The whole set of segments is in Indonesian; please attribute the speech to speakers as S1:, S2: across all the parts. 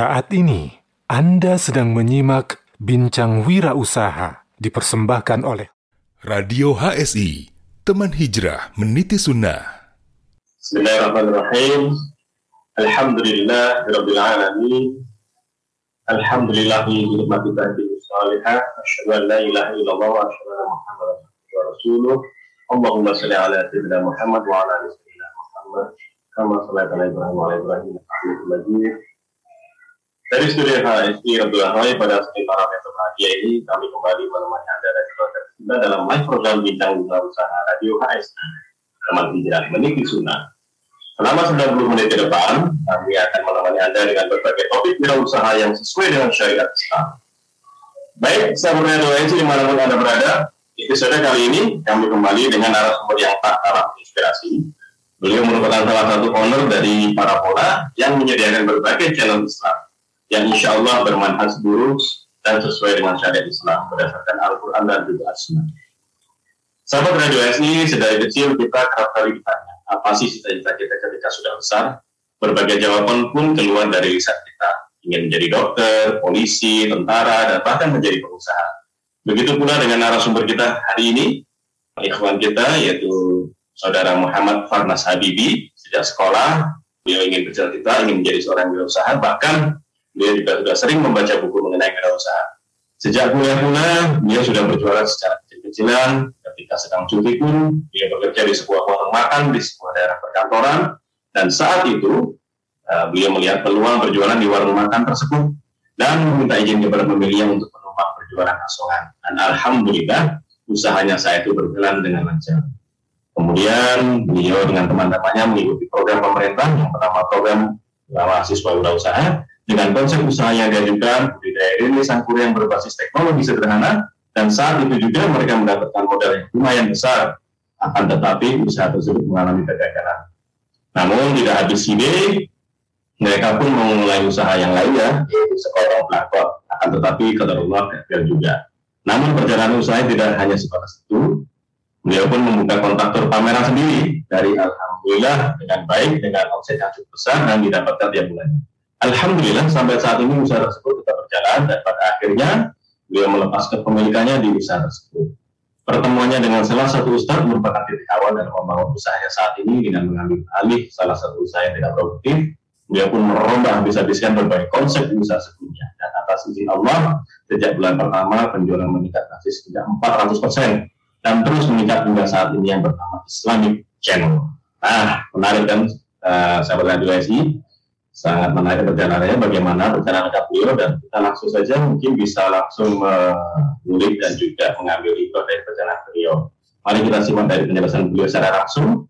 S1: Saat ini Anda sedang menyimak Bincang Wirausaha dipersembahkan oleh
S2: Radio HSI, teman hijrah meniti sunnah.
S3: Bismillahirrahmanirrahim. Alhamdulillah Rabbil Alamin. Alhamdulillah nikmati tadi salihah. Asyhadu an la ilaha illallah wa asyhadu anna Muhammadan wa rasuluh. Allahumma salli ala sayyidina Muhammad wa ala ali sayyidina Muhammad. Kama sallaita ala Ibrahim wa ala Ibrahim Hamidum Majid. Dari studio HSI Abdul Ahoy pada malam yang berbahagia ini kami kembali menemani Anda dan keluarga kita dalam live program Bintang Dunia Usaha Radio HSI teman hijrah meniti sunnah. Selama 90 menit ke depan, kami akan menemani Anda dengan berbagai topik usaha yang sesuai dengan syariat Islam. Baik, sahabat Radio HSI di mana pun Anda berada, episode kali ini kami kembali dengan narasumber yang tak kalah inspirasi. Beliau merupakan salah satu owner dari para pola yang menyediakan berbagai channel Islam yang insya Allah bermanfaat seluruh dan sesuai dengan syariat Islam berdasarkan Al-Quran dan juga As-Sunnah. Sahabat Radio SI, sedari kecil kita kerap kali ditanya, apa sih cita-cita kita ketika sudah besar? Berbagai jawaban pun keluar dari lisan kita. Ingin menjadi dokter, polisi, tentara, dan bahkan menjadi pengusaha. Begitu pula dengan narasumber kita hari ini, ikhwan kita yaitu saudara Muhammad Farnas Habibi. Sejak sekolah, beliau ingin bercita-cita, ingin menjadi seorang wirausaha, bahkan Beliau juga sudah sering membaca buku mengenai wirausaha. Sejak kuliah pula, beliau sudah berjualan secara kecil-kecilan. Ketika sedang cuti pun, beliau bekerja di sebuah warung makan di sebuah daerah perkantoran. Dan saat itu, uh, beliau melihat peluang berjualan di warung makan tersebut dan meminta izin kepada pembelinya untuk menumpang berjualan asongan. Dan alhamdulillah, usahanya saya itu berjalan dengan lancar. Kemudian beliau dengan teman-temannya mengikuti program pemerintah yang pertama program mahasiswa wirausaha dengan konsep usaha yang diajukan budidaya ini sangkur yang berbasis teknologi sederhana dan saat itu juga mereka mendapatkan modal yang lumayan besar akan tetapi usaha tersebut mengalami kegagalan. Namun tidak habis ide, mereka pun memulai usaha yang lainnya yaitu sekolah pelakor akan tetapi Allah gagal juga. Namun perjalanan usaha tidak hanya sebatas itu, beliau pun membuka kontraktor pameran sendiri dari Alhamdulillah dengan baik dengan omset yang cukup besar dan didapatkan tiap bulannya. Alhamdulillah sampai saat ini usaha tersebut tetap berjalan dan pada akhirnya beliau melepas kepemilikannya di usaha tersebut. Pertemuannya dengan salah satu ustadz merupakan titik awal dalam membangun usahanya saat ini dengan mengambil alih salah satu usaha yang tidak produktif. Beliau pun merombak habis-habiskan berbagai konsep usaha sebelumnya. Dan atas izin Allah, sejak bulan pertama penjualan meningkat drastis sekitar 400 persen dan terus meningkat hingga saat ini yang bernama Islamic Channel. Nah, menarik kan, uh, sahabat Radio SI sangat menarik perjalanannya bagaimana perjalanan beliau dan kita langsung saja mungkin bisa langsung mengulik dan juga mengambil ikut dari perjalanan beliau. Mari kita simak dari penjelasan beliau secara langsung.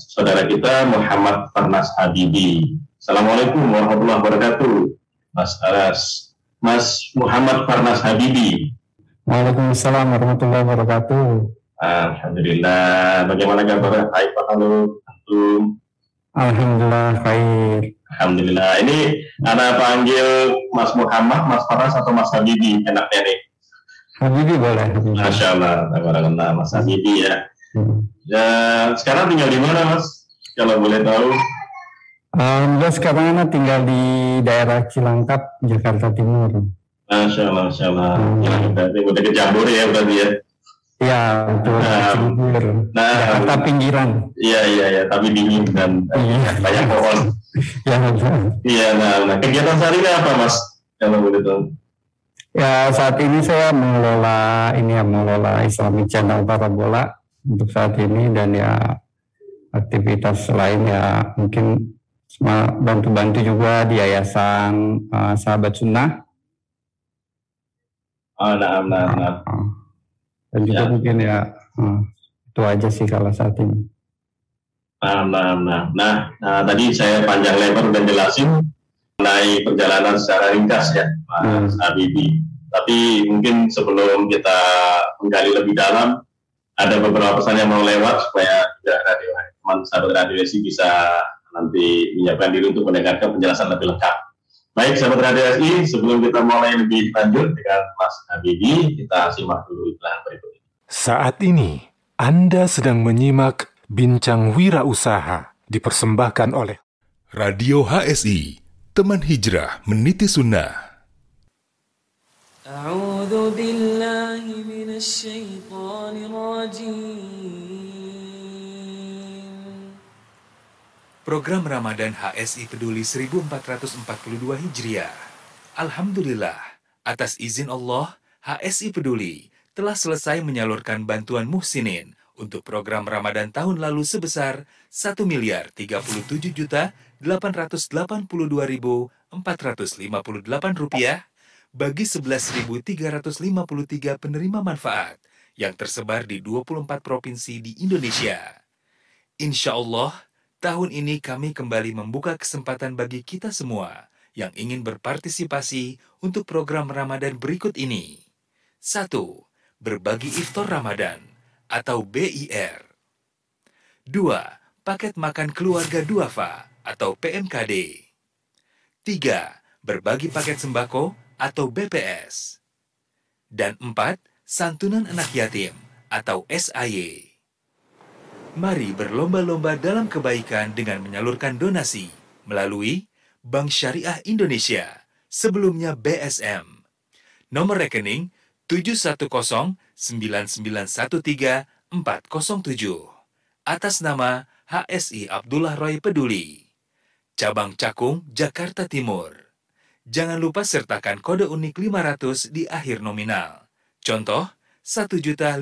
S3: Saudara kita Muhammad Farnas Habibi. Assalamualaikum warahmatullahi wabarakatuh. Mas Aras. Mas Muhammad Farnas Habibi.
S4: Waalaikumsalam warahmatullahi wabarakatuh.
S3: Alhamdulillah. Bagaimana kabar? Hai Pak. Antum.
S4: Alhamdulillah baik.
S3: Alhamdulillah. Ini Anda panggil Mas Muhammad, Mas Faras atau Mas Habibi enaknya nih?
S4: Habibi boleh.
S3: Masya Allah, Tabarakallah, Mas Habibi ya. Hmm. ya. Sekarang tinggal di mana Mas? Kalau boleh tahu.
S4: Alhamdulillah sekarang Anda tinggal di daerah Cilangkap, Jakarta Timur.
S3: Masya Allah, Masya Allah. Hmm. Ya, berarti udah ke ya berarti ya.
S4: Ya, betul. Nah, nah, Jakarta pinggiran.
S3: Iya, iya, iya, tapi dingin dan iya. banyak pohon.
S4: Ya.
S3: Iya, nah, nah, kegiatan sehari ini apa, Mas? Kalau boleh tahu.
S4: Ya, saat ini saya mengelola ini ya, mengelola Islamic Channel Parabola untuk saat ini dan ya aktivitas lain ya mungkin bantu-bantu juga di Yayasan uh, Sahabat Sunnah.
S3: Oh, nah, nah, nah. Uh,
S4: dan juga ya. mungkin ya itu aja sih kalau saat ini.
S3: Nah, nah, nah, nah, nah tadi saya panjang lebar udah jelasin mengenai perjalanan secara ringkas ya, Mas hmm. Habibi. Tapi mungkin sebelum kita menggali lebih dalam, ada beberapa pesan yang mau lewat supaya juga radio teman sahabat radio SI bisa nanti menyiapkan diri untuk mendengarkan penjelasan lebih lengkap. Baik, sahabat Radio SI, sebelum kita mulai lebih lanjut dengan Mas Habibi, kita simak dulu iklan berikut ini.
S1: Saat ini, Anda sedang menyimak Bincang Wira Usaha dipersembahkan oleh
S2: Radio HSI, teman hijrah meniti sunnah.
S5: A'udzu billahi minasy syaithanir rajim.
S6: Program Ramadan HSI Peduli 1442 Hijriah. Alhamdulillah, atas izin Allah, HSI Peduli telah selesai menyalurkan bantuan muhsinin untuk program Ramadan tahun lalu sebesar 1 miliar 37 juta 882.458 rupiah bagi 11.353 penerima manfaat yang tersebar di 24 provinsi di Indonesia. Insya Allah, tahun ini kami kembali membuka kesempatan bagi kita semua yang ingin berpartisipasi untuk program Ramadan berikut ini. 1. Berbagi Iftar Ramadan atau BIR. 2. Paket Makan Keluarga Duafa atau PMKD. 3. Berbagi paket sembako atau BPS. Dan 4. Santunan Anak Yatim atau SAY. Mari berlomba-lomba dalam kebaikan dengan menyalurkan donasi melalui Bank Syariah Indonesia, sebelumnya BSM. Nomor rekening 7109913 atas nama HSI Abdullah Roy Peduli. Cabang Cakung, Jakarta Timur. Jangan lupa sertakan kode unik 500 di akhir nominal. Contoh, Rp1.500.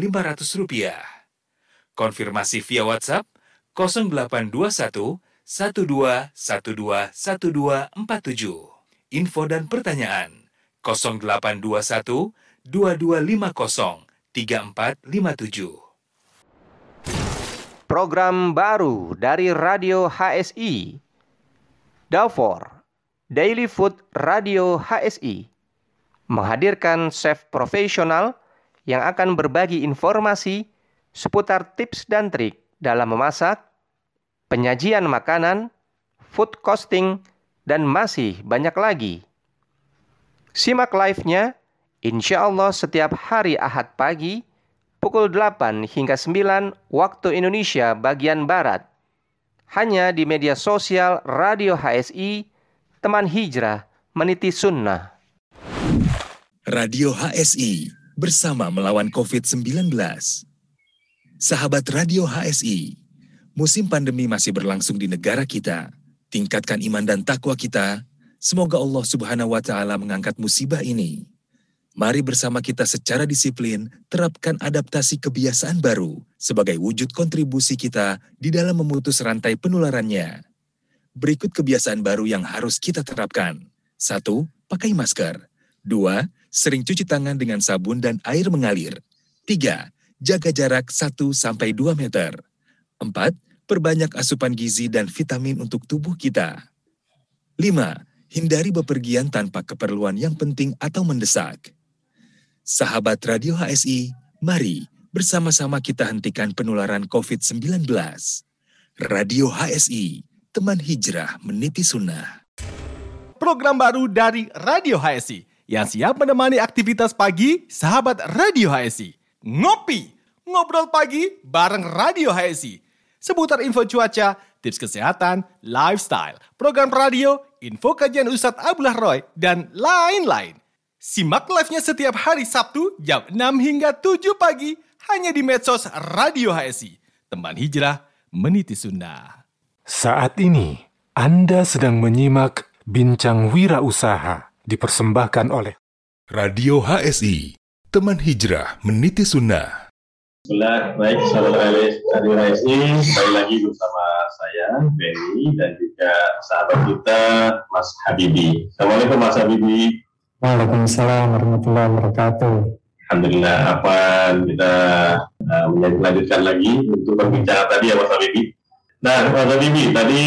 S6: Konfirmasi via WhatsApp 0821 1212 1247. Info dan pertanyaan 0821 2250 3457.
S7: Program baru dari Radio HSI. Dafor, Daily Food Radio HSI, menghadirkan chef profesional yang akan berbagi informasi seputar tips dan trik dalam memasak, penyajian makanan, food costing, dan masih banyak lagi. Simak live-nya Insya Allah setiap hari Ahad pagi pukul 8 hingga 9 waktu Indonesia bagian Barat. Hanya di media sosial Radio HSI, Teman Hijrah, Meniti Sunnah.
S2: Radio HSI bersama melawan COVID-19. Sahabat Radio HSI, musim pandemi masih berlangsung di negara kita. Tingkatkan iman dan takwa kita. Semoga Allah Subhanahu wa taala mengangkat musibah ini Mari bersama kita secara disiplin terapkan adaptasi kebiasaan baru sebagai wujud kontribusi kita di dalam memutus rantai penularannya. Berikut kebiasaan baru yang harus kita terapkan. Satu, Pakai masker. Dua, Sering cuci tangan dengan sabun dan air mengalir. Tiga, Jaga jarak 1-2 meter. Empat, Perbanyak asupan gizi dan vitamin untuk tubuh kita. Lima, Hindari bepergian tanpa keperluan yang penting atau mendesak. Sahabat Radio HSI, mari bersama-sama kita hentikan penularan COVID-19. Radio HSI, teman hijrah meniti sunnah.
S8: Program baru dari Radio HSI yang siap menemani aktivitas pagi sahabat Radio HSI. Ngopi, ngobrol pagi bareng Radio HSI. Seputar info cuaca, tips kesehatan, lifestyle, program radio, info kajian Ustadz Abdullah Roy, dan lain-lain. Simak live-nya setiap hari Sabtu jam 6 hingga 7 pagi hanya di medsos Radio HSI. Teman Hijrah Meniti Sunnah.
S1: Saat ini, Anda sedang menyimak Bincang Wirausaha dipersembahkan oleh
S2: Radio HSI, Teman Hijrah Meniti Sunnah.
S3: Bismillah, baik sahabat Radio HSI, kembali lagi bersama saya, Benny, dan juga sahabat kita, Mas Habibi. Assalamualaikum Mas Habibi.
S4: Waalaikumsalam warahmatullahi wabarakatuh.
S3: Alhamdulillah, apa kita uh, melanjutkan lagi untuk perbincangan tadi ya Mas Habibi. Nah, Mas Habibi, tadi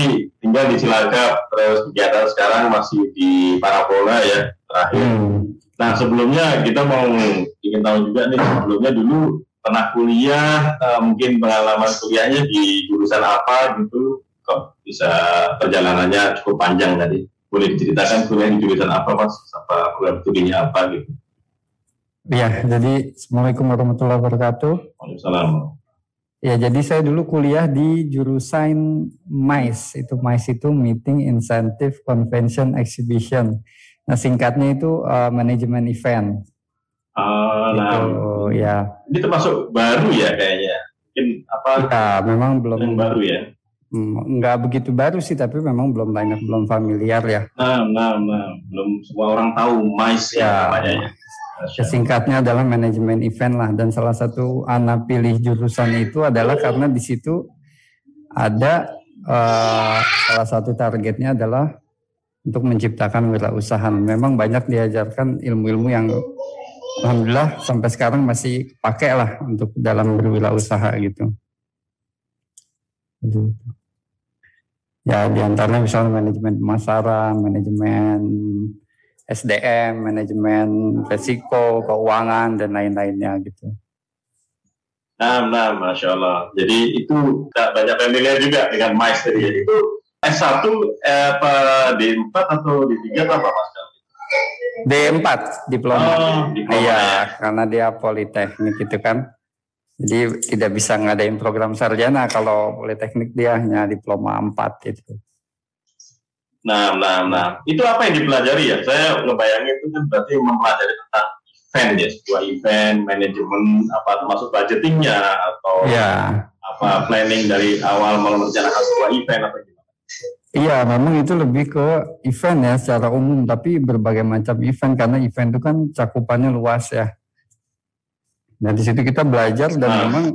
S3: tinggal di Cilacap, terus kegiatan sekarang masih di Parabola ya, terakhir. Hmm. Nah, sebelumnya kita mau ingin tahu juga nih, sebelumnya dulu pernah kuliah, uh, mungkin pengalaman kuliahnya di jurusan apa gitu, kok bisa perjalanannya cukup panjang tadi boleh diceritakan kuliah di jurusan apa mas apa program studinya apa gitu
S4: Ya, jadi Assalamualaikum warahmatullahi wabarakatuh.
S3: Waalaikumsalam.
S4: Ya, jadi saya dulu kuliah di jurusan MICE. Itu MICE itu Meeting Incentive Convention Exhibition. Nah, singkatnya itu uh, manajemen event.
S3: Ah, nah,
S4: Itu ya.
S3: ini termasuk baru ya kayaknya. Mungkin apa
S4: Ya, memang belum
S3: yang baru ya.
S4: Hmm, nggak begitu baru sih, tapi memang belum banyak belum familiar ya.
S3: Nah, nah, nah, belum semua orang tahu MICE ya,
S4: Ya.
S3: namanya ya.
S4: Singkatnya adalah manajemen event lah dan salah satu anak pilih jurusan itu adalah karena di situ ada eh, salah satu targetnya adalah untuk menciptakan wirausaha. Memang banyak diajarkan ilmu-ilmu yang alhamdulillah sampai sekarang masih pakai lah untuk dalam berwirausaha gitu. Gitu. Ya di antaranya misalnya manajemen pemasaran, manajemen SDM, manajemen resiko, keuangan dan lain-lainnya gitu.
S3: Nah, nah, masya Allah. Jadi itu nggak banyak familiar juga dengan MICE tadi. ya. Itu S1 eh, apa D4 atau D3 atau apa Mas?
S4: D4 diploma.
S3: Oh, diploma
S4: Iya,
S3: ya.
S4: karena dia politeknik gitu kan. Jadi tidak bisa ngadain program sarjana kalau politeknik dia hanya diploma 4 gitu.
S3: Nah, nah, nah. Itu apa yang dipelajari ya? Saya ngebayangin itu kan berarti mempelajari tentang event ya, sebuah event, manajemen, apa termasuk budgetingnya atau
S4: Iya.
S3: apa planning dari awal merencanakan sebuah event atau gimana?
S4: Iya, memang itu lebih ke event ya secara umum, tapi berbagai macam event karena event itu kan cakupannya luas ya. Nah di situ kita belajar dan
S3: Ah.
S4: memang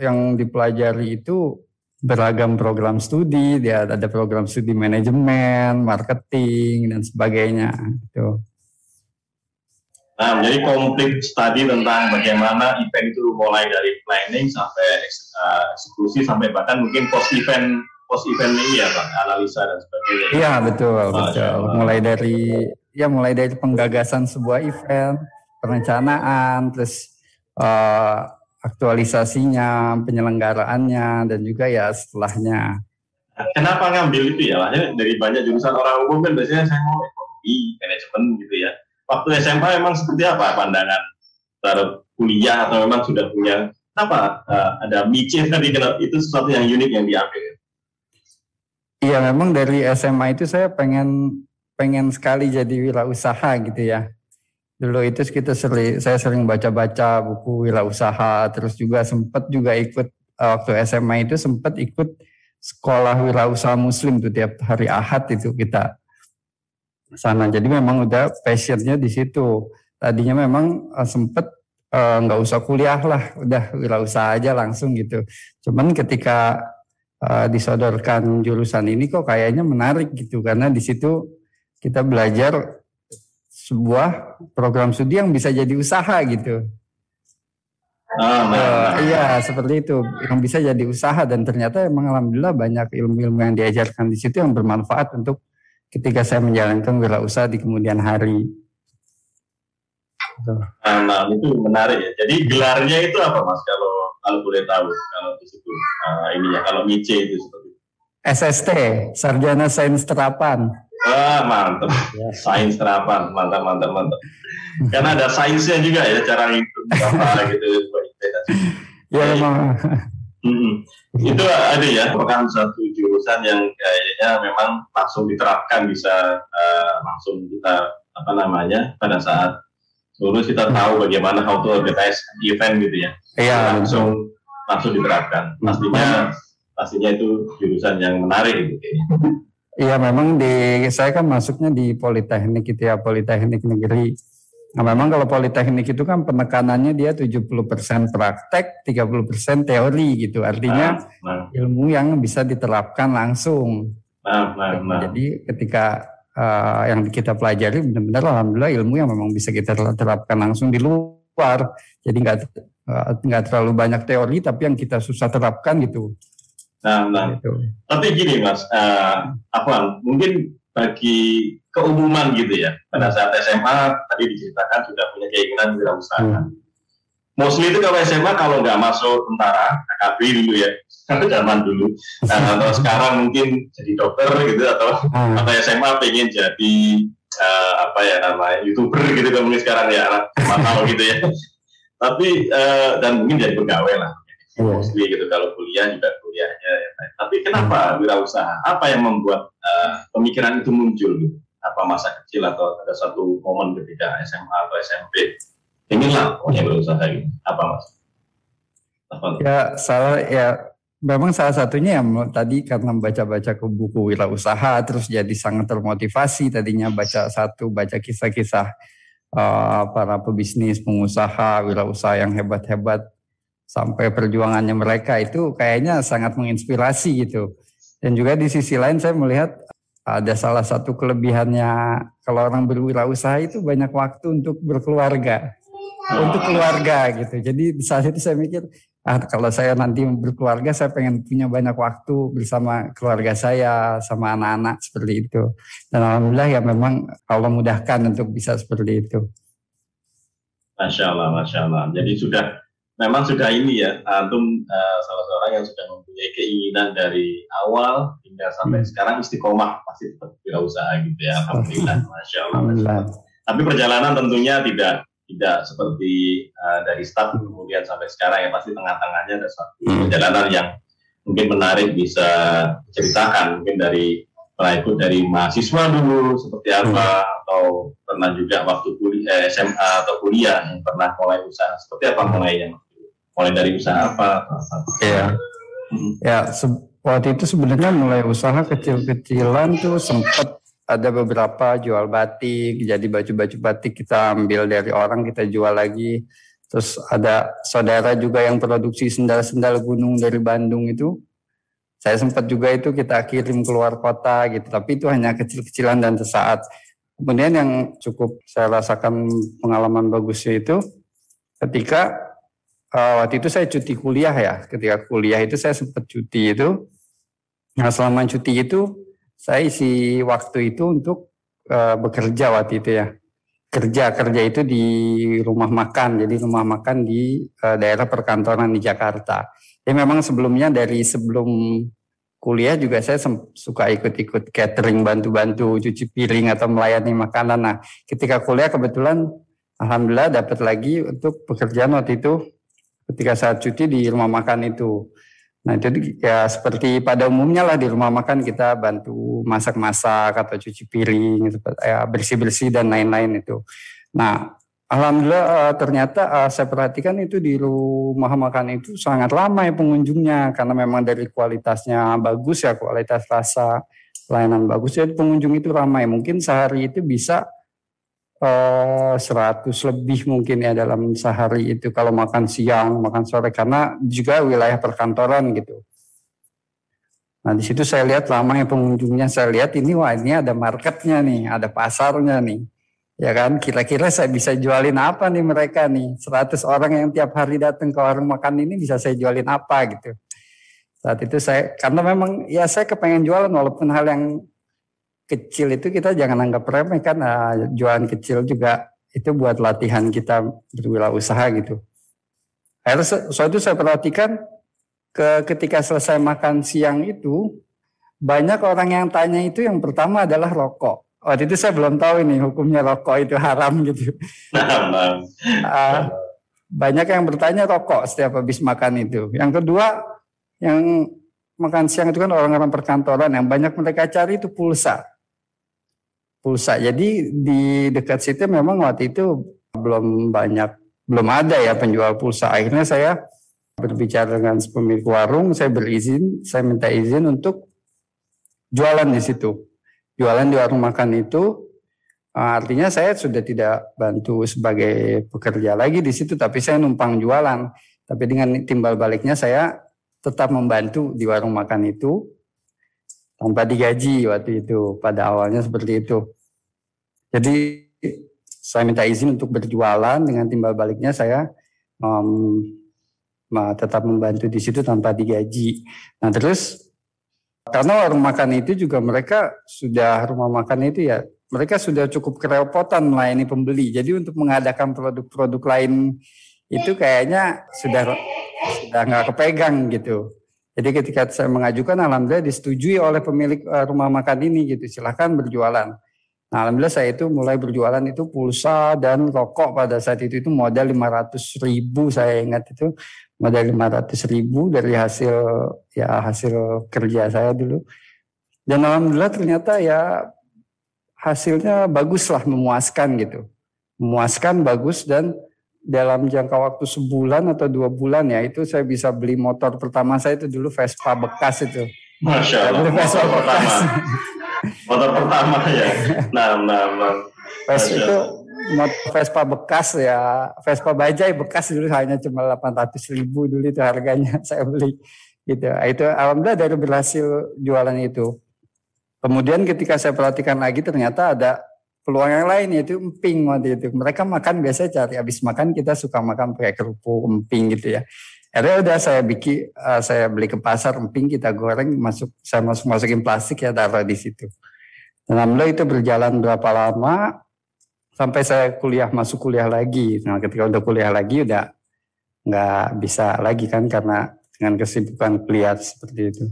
S4: yang dipelajari itu beragam program studi, dia ada program studi manajemen, marketing dan sebagainya. Gitu.
S3: Nah, menjadi komplit studi tentang bagaimana event itu mulai dari planning sampai eh, eksekusi sampai bahkan mungkin post event post event ini ya Pak, analisa dan sebagainya.
S4: Iya betul,
S3: Masya
S4: betul.
S3: Allah.
S4: Mulai dari ya mulai dari penggagasan sebuah event, perencanaan, terus eh, aktualisasinya, penyelenggaraannya, dan juga ya setelahnya.
S3: Kenapa ngambil itu ya? Maksudnya dari banyak jurusan orang umum kan biasanya saya mau ekonomi, manajemen gitu ya. Waktu SMA emang seperti apa pandangan terhadap kuliah atau memang sudah punya apa eh, ada micin tadi kenapa itu sesuatu yang unik yang diambil.
S4: Iya memang dari SMA itu saya pengen pengen sekali jadi wirausaha gitu ya. Dulu itu kita sering saya sering baca-baca buku wirausaha, terus juga sempat juga ikut eh, waktu SMA itu sempat ikut sekolah wirausaha muslim tuh tiap hari Ahad itu kita sana. Jadi memang udah passionnya di situ. Tadinya memang eh, sempet eh, nggak usah kuliah lah, udah wirausaha aja langsung gitu. Cuman ketika eh, disodorkan jurusan ini kok kayaknya menarik gitu karena di situ kita belajar sebuah program studi yang bisa jadi usaha gitu.
S3: Nah.
S4: iya seperti itu yang bisa jadi usaha dan ternyata emang alhamdulillah banyak ilmu-ilmu yang diajarkan di situ yang bermanfaat untuk ketika saya menjalankan wirausaha di kemudian hari.
S3: Nah, nah, itu menarik ya. Jadi gelarnya itu apa mas kalau kalau boleh tahu kalau di situ ah, ininya kalau mice itu seperti.
S4: SST, Sarjana Sains Terapan.
S3: Wah mantap, sains terapan, mantap mantap mantap. Karena ada sainsnya juga ya cara ngitung apa gitu.
S4: Ya memang
S3: Mm-mm. Itu ada ya, merupakan satu jurusan yang kayaknya memang langsung diterapkan bisa eh, langsung kita apa namanya pada saat lulus kita tahu bagaimana how to organize event gitu ya.
S4: Iya,
S3: langsung langsung diterapkan. Pastinya pastinya itu jurusan yang menarik gitu.
S4: Iya memang di saya kan masuknya di Politeknik itu ya Politeknik Negeri. Nah memang kalau Politeknik itu kan penekanannya dia 70% praktek, 30% teori gitu. Artinya
S3: Nah,
S4: ilmu yang bisa diterapkan langsung.
S3: nah, nah, nah.
S4: Jadi ketika eh, yang kita pelajari benar-benar alhamdulillah ilmu yang memang bisa kita terapkan langsung di luar. Jadi nggak eh, nggak terlalu banyak teori tapi yang kita susah terapkan gitu.
S3: Nah, nah.
S4: Gitu.
S3: Tapi gini mas, eh Afwan, mungkin bagi keumuman gitu ya, pada saat SMA tadi diceritakan sudah punya keinginan wirausaha. Mostly itu kalau SMA kalau nggak masuk tentara, KKB dulu ya, zaman dulu, Nah, atau sekarang mungkin jadi dokter gitu atau
S4: Hmm.
S3: atau SMA pengen jadi eh, apa ya namanya youtuber gitu kan mungkin sekarang ya anak gitu ya. Tapi eh, dan mungkin jadi pegawai lah.
S4: Iya.
S3: mostly gitu kalau kuliah juga kuliahnya ya. Tapi kenapa wirausaha? Apa yang membuat eh, pemikiran itu muncul gitu? Apa masa kecil atau ada satu momen ketika SMA atau SMP inginlah pokoknya berusaha gitu? Apa mas? Apa?
S4: Ya salah ya memang salah satunya yang tadi karena baca-baca ke buku wirausaha terus jadi sangat termotivasi tadinya baca satu baca kisah-kisah uh, para pebisnis pengusaha wirausaha yang hebat-hebat sampai perjuangannya mereka itu kayaknya sangat menginspirasi gitu dan juga di sisi lain saya melihat ada salah satu kelebihannya kalau orang berwirausaha itu banyak waktu untuk berkeluarga untuk keluarga gitu. Jadi di saat itu saya mikir, ah kalau saya nanti berkeluarga, saya pengen punya banyak waktu bersama keluarga saya, sama anak-anak seperti itu. Dan alhamdulillah ya memang Allah mudahkan untuk bisa seperti itu.
S3: Masya Allah, Masya Allah. Jadi sudah memang sudah ini ya, antum eh, salah seorang yang sudah mempunyai keinginan dari awal hingga sampai
S4: Hmm.
S3: sekarang istiqomah pasti tetap wirausaha gitu ya. Alhamdulillah, Masya Allah. Masya. Allah. Tapi perjalanan tentunya tidak tidak seperti uh, dari start kemudian sampai sekarang ya pasti tengah-tengahnya ada suatu
S4: Hmm.
S3: perjalanan yang mungkin menarik bisa ceritakan mungkin dari pernah ikut dari mahasiswa dulu seperti apa atau pernah juga waktu kuliah eh, SMA atau kuliah yang pernah mulai usaha seperti apa mulainya mulai dari usaha apa, apa.
S4: Iya. Ya, se- waktu itu sebenarnya mulai usaha kecil-kecilan tuh sempat ada beberapa jual batik, jadi baju-baju batik kita ambil dari orang kita jual lagi. Terus ada saudara juga yang produksi sendal-sendal gunung dari Bandung itu. Saya sempat juga itu kita kirim keluar kota gitu, tapi itu hanya kecil-kecilan dan sesaat. Kemudian yang cukup saya rasakan pengalaman bagusnya itu ketika eh, waktu itu saya cuti kuliah ya. Ketika kuliah itu saya sempat cuti itu. Nah selama cuti itu saya isi waktu itu untuk eh, bekerja waktu itu ya. Kerja kerja itu di rumah makan. Jadi rumah makan di eh, daerah perkantoran di Jakarta. Ya memang sebelumnya dari sebelum kuliah juga saya suka ikut-ikut catering bantu-bantu cuci piring atau melayani makanan. Nah ketika kuliah kebetulan alhamdulillah dapat lagi untuk pekerjaan waktu itu ketika saat cuti di rumah makan itu. Nah itu di- ya seperti pada umumnya lah di rumah makan kita bantu masak-masak atau cuci piring, ya, bersih-bersih dan lain-lain itu. Nah alhamdulillah eh, ternyata eh, saya perhatikan itu di rumah makan itu sangat lama ya pengunjungnya karena memang dari kualitasnya bagus ya kualitas rasa pelayanan bagus jadi pengunjung itu ramai mungkin sehari itu bisa eh 100 lebih mungkin ya dalam sehari itu kalau makan siang, makan sore karena juga wilayah perkantoran gitu. Nah di situ saya lihat ramai pengunjungnya, saya lihat ini wah ini ada marketnya nih, ada pasarnya nih. Ya kan, kira-kira saya bisa jualin apa nih mereka nih? 100 orang yang tiap hari datang ke warung makan ini bisa saya jualin apa gitu. Saat itu saya, karena memang ya saya kepengen jualan walaupun hal yang kecil itu kita jangan anggap remeh kan ah, jualan kecil juga itu buat latihan kita berwirausaha gitu. Akhirnya itu saya perhatikan ke ketika selesai makan siang itu banyak orang yang tanya itu yang pertama adalah rokok. Waktu itu saya belum tahu ini hukumnya rokok itu haram gitu.
S3: Nah.
S4: Ah, banyak yang bertanya rokok setiap habis makan itu. Yang kedua, yang makan siang itu kan orang-orang perkantoran yang banyak mereka cari itu pulsa. Pulsa. Jadi di dekat situ memang waktu itu belum banyak, belum ada ya penjual pulsa. Akhirnya saya berbicara dengan pemilik warung, saya berizin, saya minta izin untuk jualan di situ. Jualan di warung makan itu Uh, artinya saya sudah tidak bantu sebagai pekerja lagi di situ, tapi saya numpang jualan. Tapi dengan timbal baliknya saya tetap membantu di warung makan itu tanpa digaji waktu itu. Pada awalnya seperti itu. Jadi saya minta izin untuk berjualan dengan timbal baliknya saya um, tetap membantu di situ tanpa digaji. Nah terus karena warung makan itu juga mereka sudah rumah makan itu ya mereka sudah cukup kerepotan melayani pembeli. Jadi untuk mengadakan produk-produk lain itu kayaknya sudah sudah nggak kepegang gitu. Jadi ketika saya mengajukan, alhamdulillah disetujui oleh pemilik eh, rumah makan ini gitu. Silahkan berjualan. Nah, alhamdulillah saya itu mulai berjualan itu pulsa dan rokok pada saat itu itu modal 500 ribu saya ingat itu modal 500 ribu dari hasil ya hasil kerja saya dulu. Dan alhamdulillah ternyata ya hasilnya bagus lah memuaskan gitu. Memuaskan bagus dan dalam jangka waktu sebulan atau dua bulan ya itu saya bisa beli motor pertama saya itu dulu Vespa bekas itu.
S3: Masya Allah.
S4: Beli Vespa
S3: Motor
S4: bekas.
S3: pertama. Motor pertama ya. Nah, nah, nah.
S4: Vespa itu motor Vespa bekas ya Vespa bajai bekas dulu hanya cuma 800 ribu dulu itu harganya saya beli gitu itu alhamdulillah dari berhasil jualan itu kemudian ketika saya perhatikan lagi ternyata ada peluang yang lain yaitu emping waktu itu mereka makan biasa cari habis makan kita suka makan pakai kerupuk emping gitu ya akhirnya udah saya bikin eh, saya beli ke pasar emping kita goreng masuk saya masuk masukin plastik ya taruh di situ dan alhamdulillah itu berjalan berapa lama sampai saya kuliah masuk kuliah lagi. Nah, ketika udah kuliah lagi udah nggak bisa lagi kan karena dengan kesibukan kuliah seperti itu.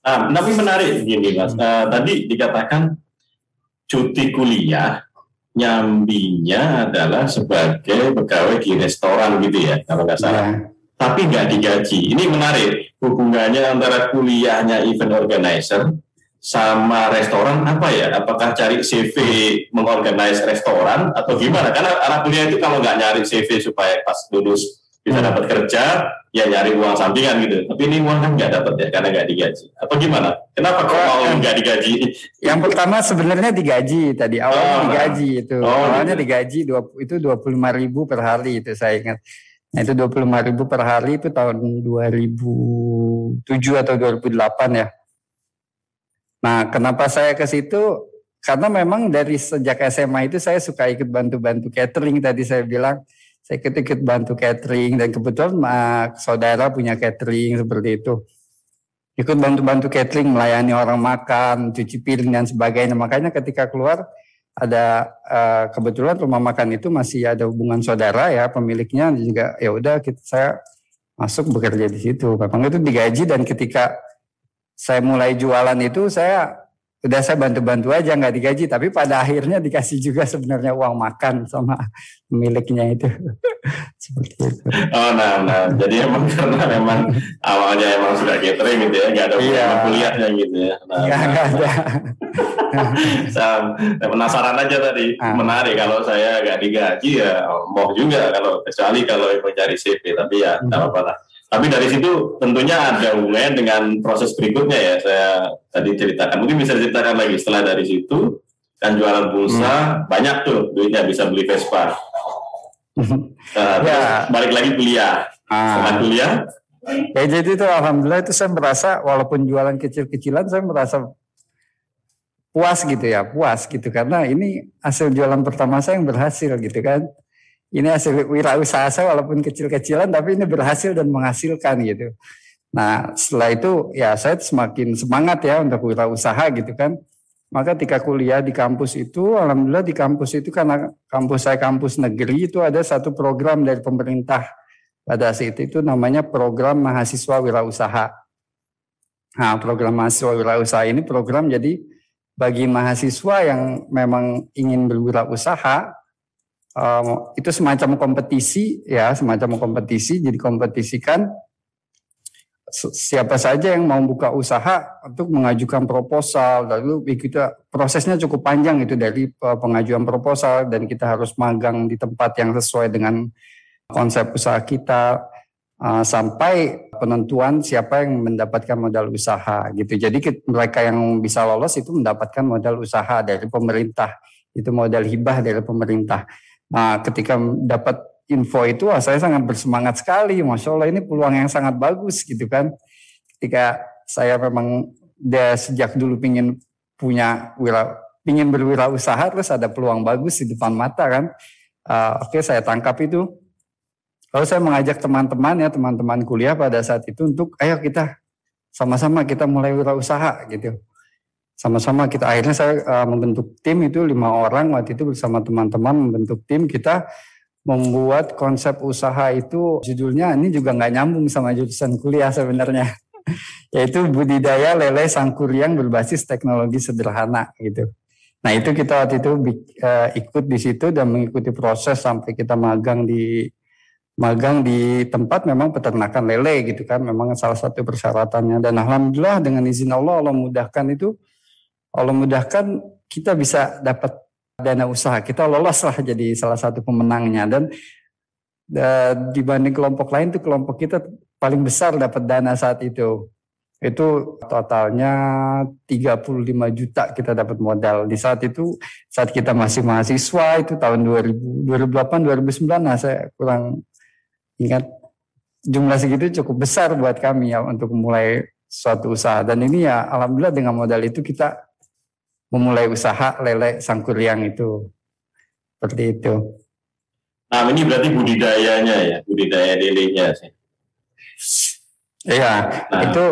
S3: Nah, tapi menarik gini mas. Eh, tadi dikatakan cuti kuliah nyambinya adalah sebagai pegawai di restoran gitu ya kalau nggak salah.
S4: Ya,
S3: Tapi nggak digaji. Ini menarik hubungannya antara kuliahnya event organizer sama restoran apa ya? Apakah cari CV mengorganize restoran atau gimana? Karena anak kuliah itu kalau nggak nyari CV supaya pas lulus bisa dapat kerja, ya nyari uang sampingan gitu. Tapi ini uang kan nggak dapat ya karena nggak digaji. Apa gimana? Kenapa kok mau nggak digaji?
S4: Yang pertama sebenarnya digaji tadi awalnya
S3: Oh,
S4: digaji itu
S3: Oh,
S4: awalnya
S3: gitu.
S4: digaji dua, itu dua puluh ribu per hari itu saya ingat. Nah, itu dua puluh ribu per hari itu tahun 2007 atau 2008 ya. Nah, kenapa saya ke situ? Karena memang dari sejak SMA itu saya suka ikut bantu-bantu catering tadi saya bilang saya ikut-ikut bantu catering dan kebetulan ah, saudara punya catering seperti itu. Ikut bantu-bantu catering, melayani orang makan, cuci piring dan sebagainya. Makanya ketika keluar ada eh, kebetulan rumah makan itu masih ada hubungan saudara ya pemiliknya juga ya udah kita saya masuk bekerja di situ. Memang itu digaji dan ketika saya mulai jualan itu saya udah saya bantu-bantu aja nggak digaji tapi pada akhirnya dikasih juga sebenarnya uang makan sama pemiliknya itu seperti itu
S3: Oh, nah, nah. Jadi emang karena memang awalnya emang sudah catering gitu ya, nggak ada
S4: Iya.
S3: kuliahnya gitu ya. Nah,
S4: nggak nggak ada
S3: saya penasaran aja tadi,
S4: Ah.
S3: menarik kalau saya nggak digaji ya mau juga kalau kecuali kalau emang cari CV, tapi ya
S4: Hmm.
S3: nggak apa-apa lah. Tapi dari situ tentunya ada hubungannya dengan proses berikutnya ya. Saya tadi ceritakan, mungkin bisa diceritakan lagi setelah dari situ kan jualan pulsa
S4: Hmm.
S3: banyak tuh duitnya bisa beli Vespa. Nah, terus
S4: Ya.
S3: balik lagi kuliah. Setelah
S4: Ah.
S3: kuliah,
S4: Ya jadi itu alhamdulillah itu saya merasa walaupun jualan kecil-kecilan saya merasa puas gitu ya, puas gitu karena ini hasil jualan pertama saya yang berhasil gitu kan. Ini hasil wirausaha walaupun kecil-kecilan tapi ini berhasil dan menghasilkan gitu. Nah setelah itu ya saya semakin semangat ya untuk wirausaha gitu kan. Maka ketika kuliah di kampus itu, alhamdulillah di kampus itu karena kampus saya kampus negeri itu ada satu program dari pemerintah pada saat itu namanya program mahasiswa wirausaha. Nah, program mahasiswa wirausaha ini program jadi bagi mahasiswa yang memang ingin berwirausaha um, itu semacam kompetisi ya, semacam kompetisi jadi kompetisikan si- siapa saja yang mau buka usaha untuk mengajukan proposal lalu kita prosesnya cukup panjang itu dari uh, pengajuan proposal dan kita harus magang di tempat yang sesuai dengan konsep usaha kita uh, sampai penentuan siapa yang mendapatkan modal usaha gitu. Jadi mereka yang bisa lolos itu mendapatkan modal usaha dari pemerintah. Itu modal hibah dari pemerintah. Nah, ketika dapat info itu wah, saya sangat bersemangat sekali. Masya Allah ini peluang yang sangat bagus gitu kan. Ketika saya memang dia sejak dulu pingin punya wira, pingin berwirausaha terus ada peluang bagus di depan mata kan. Uh, Oke saya tangkap itu. Lalu saya mengajak teman-teman ya teman-teman kuliah pada saat itu untuk ayo kita sama-sama kita mulai wirausaha gitu. Sama-sama kita akhirnya saya uh, membentuk tim itu lima orang waktu itu bersama teman-teman membentuk tim. Kita membuat konsep usaha itu judulnya ini juga nggak nyambung sama jurusan kuliah sebenarnya. Yaitu budidaya lele sangkuriang berbasis teknologi sederhana gitu. Nah itu kita waktu itu uh, ikut di situ dan mengikuti proses sampai kita magang di magang di tempat memang peternakan lele gitu kan. Memang salah satu persyaratannya. Dan alhamdulillah dengan izin Allah Allah mudahkan itu Allah mudahkan kita bisa dapat dana usaha. Kita lolos lah jadi salah satu pemenangnya. Dan uh, dibanding kelompok lain tuh kelompok kita paling besar dapat dana saat itu. Itu totalnya 35 juta kita dapat modal. Di saat itu saat kita masih mahasiswa itu tahun 2000 2008 2009 nah saya kurang ingat. Jumlah segitu cukup besar buat kami ya untuk memulai suatu usaha. Dan ini ya alhamdulillah dengan modal itu kita memulai usaha lele sangkuriang itu seperti itu.
S3: Nah ini berarti budidayanya ya budidaya lelenya sih.
S4: Iya, nah. itu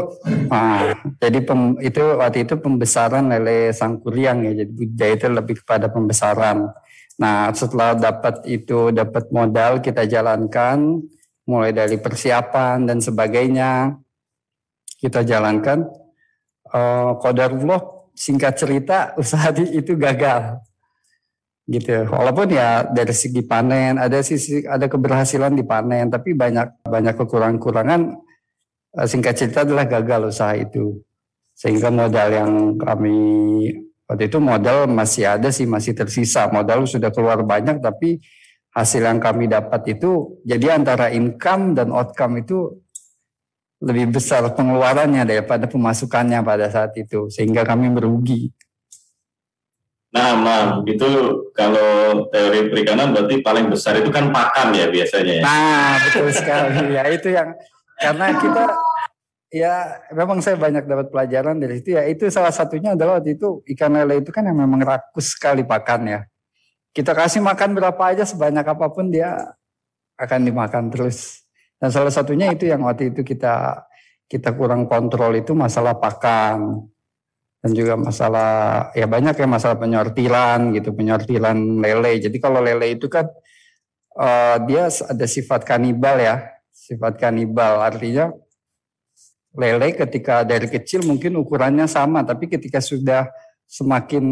S4: nah, jadi pem, itu waktu itu pembesaran lele sangkuriang ya. Jadi budidaya itu lebih kepada pembesaran. Nah, setelah dapat itu dapat modal kita jalankan mulai dari persiapan dan sebagainya kita jalankan. Uh, Kodarullah singkat cerita usaha itu gagal gitu. Walaupun ya dari segi panen ada sisi ada keberhasilan di panen, tapi banyak banyak kekurangan-kurangan Eh, singkat cerita adalah gagal usaha itu. Sehingga modal yang kami waktu itu modal masih ada sih masih tersisa. Modal sudah keluar banyak tapi hasil yang kami dapat itu jadi antara income dan outcome itu lebih besar pengeluarannya daripada pemasukannya pada saat itu sehingga kami merugi.
S3: Nah, nah itu kalau teori perikanan berarti paling besar itu kan pakan ya biasanya ya.
S4: Nah, betul sekali ya itu yang karena kita ya memang saya banyak dapat pelajaran dari situ ya itu salah satunya adalah waktu itu ikan lele itu kan yang memang rakus sekali pakan ya kita kasih makan berapa aja sebanyak apa pun dia akan dimakan terus dan salah satunya itu yang waktu itu kita kita kurang kontrol itu masalah pakan. Dan juga masalah ya banyak ya masalah penyortiran gitu penyortiran lele. Jadi kalau lele itu kan uh, dia ada sifat kanibal ya sifat kanibal. Artinya lele ketika dari kecil mungkin ukurannya sama tapi ketika sudah semakin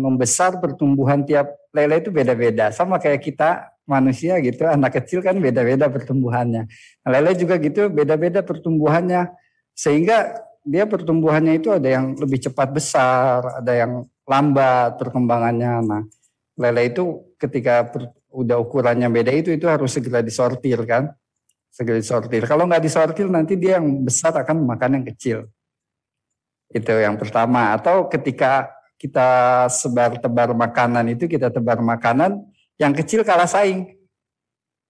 S4: membesar pertumbuhan tiap lele itu beda-beda. Sama kayak kita manusia gitu anak kecil kan beda-beda pertumbuhannya lele juga gitu beda-beda pertumbuhannya sehingga dia pertumbuhannya itu ada yang lebih cepat besar ada yang lambat perkembangannya nah lele itu ketika per, udah ukurannya beda itu itu harus segera disortir kan segera disortir. Kalau nggak disortir nanti dia yang besar akan makan yang kecil. Itu yang pertama. Atau ketika kita sebar tebar makanan itu kita tebar makanan yang kecil kalah saing.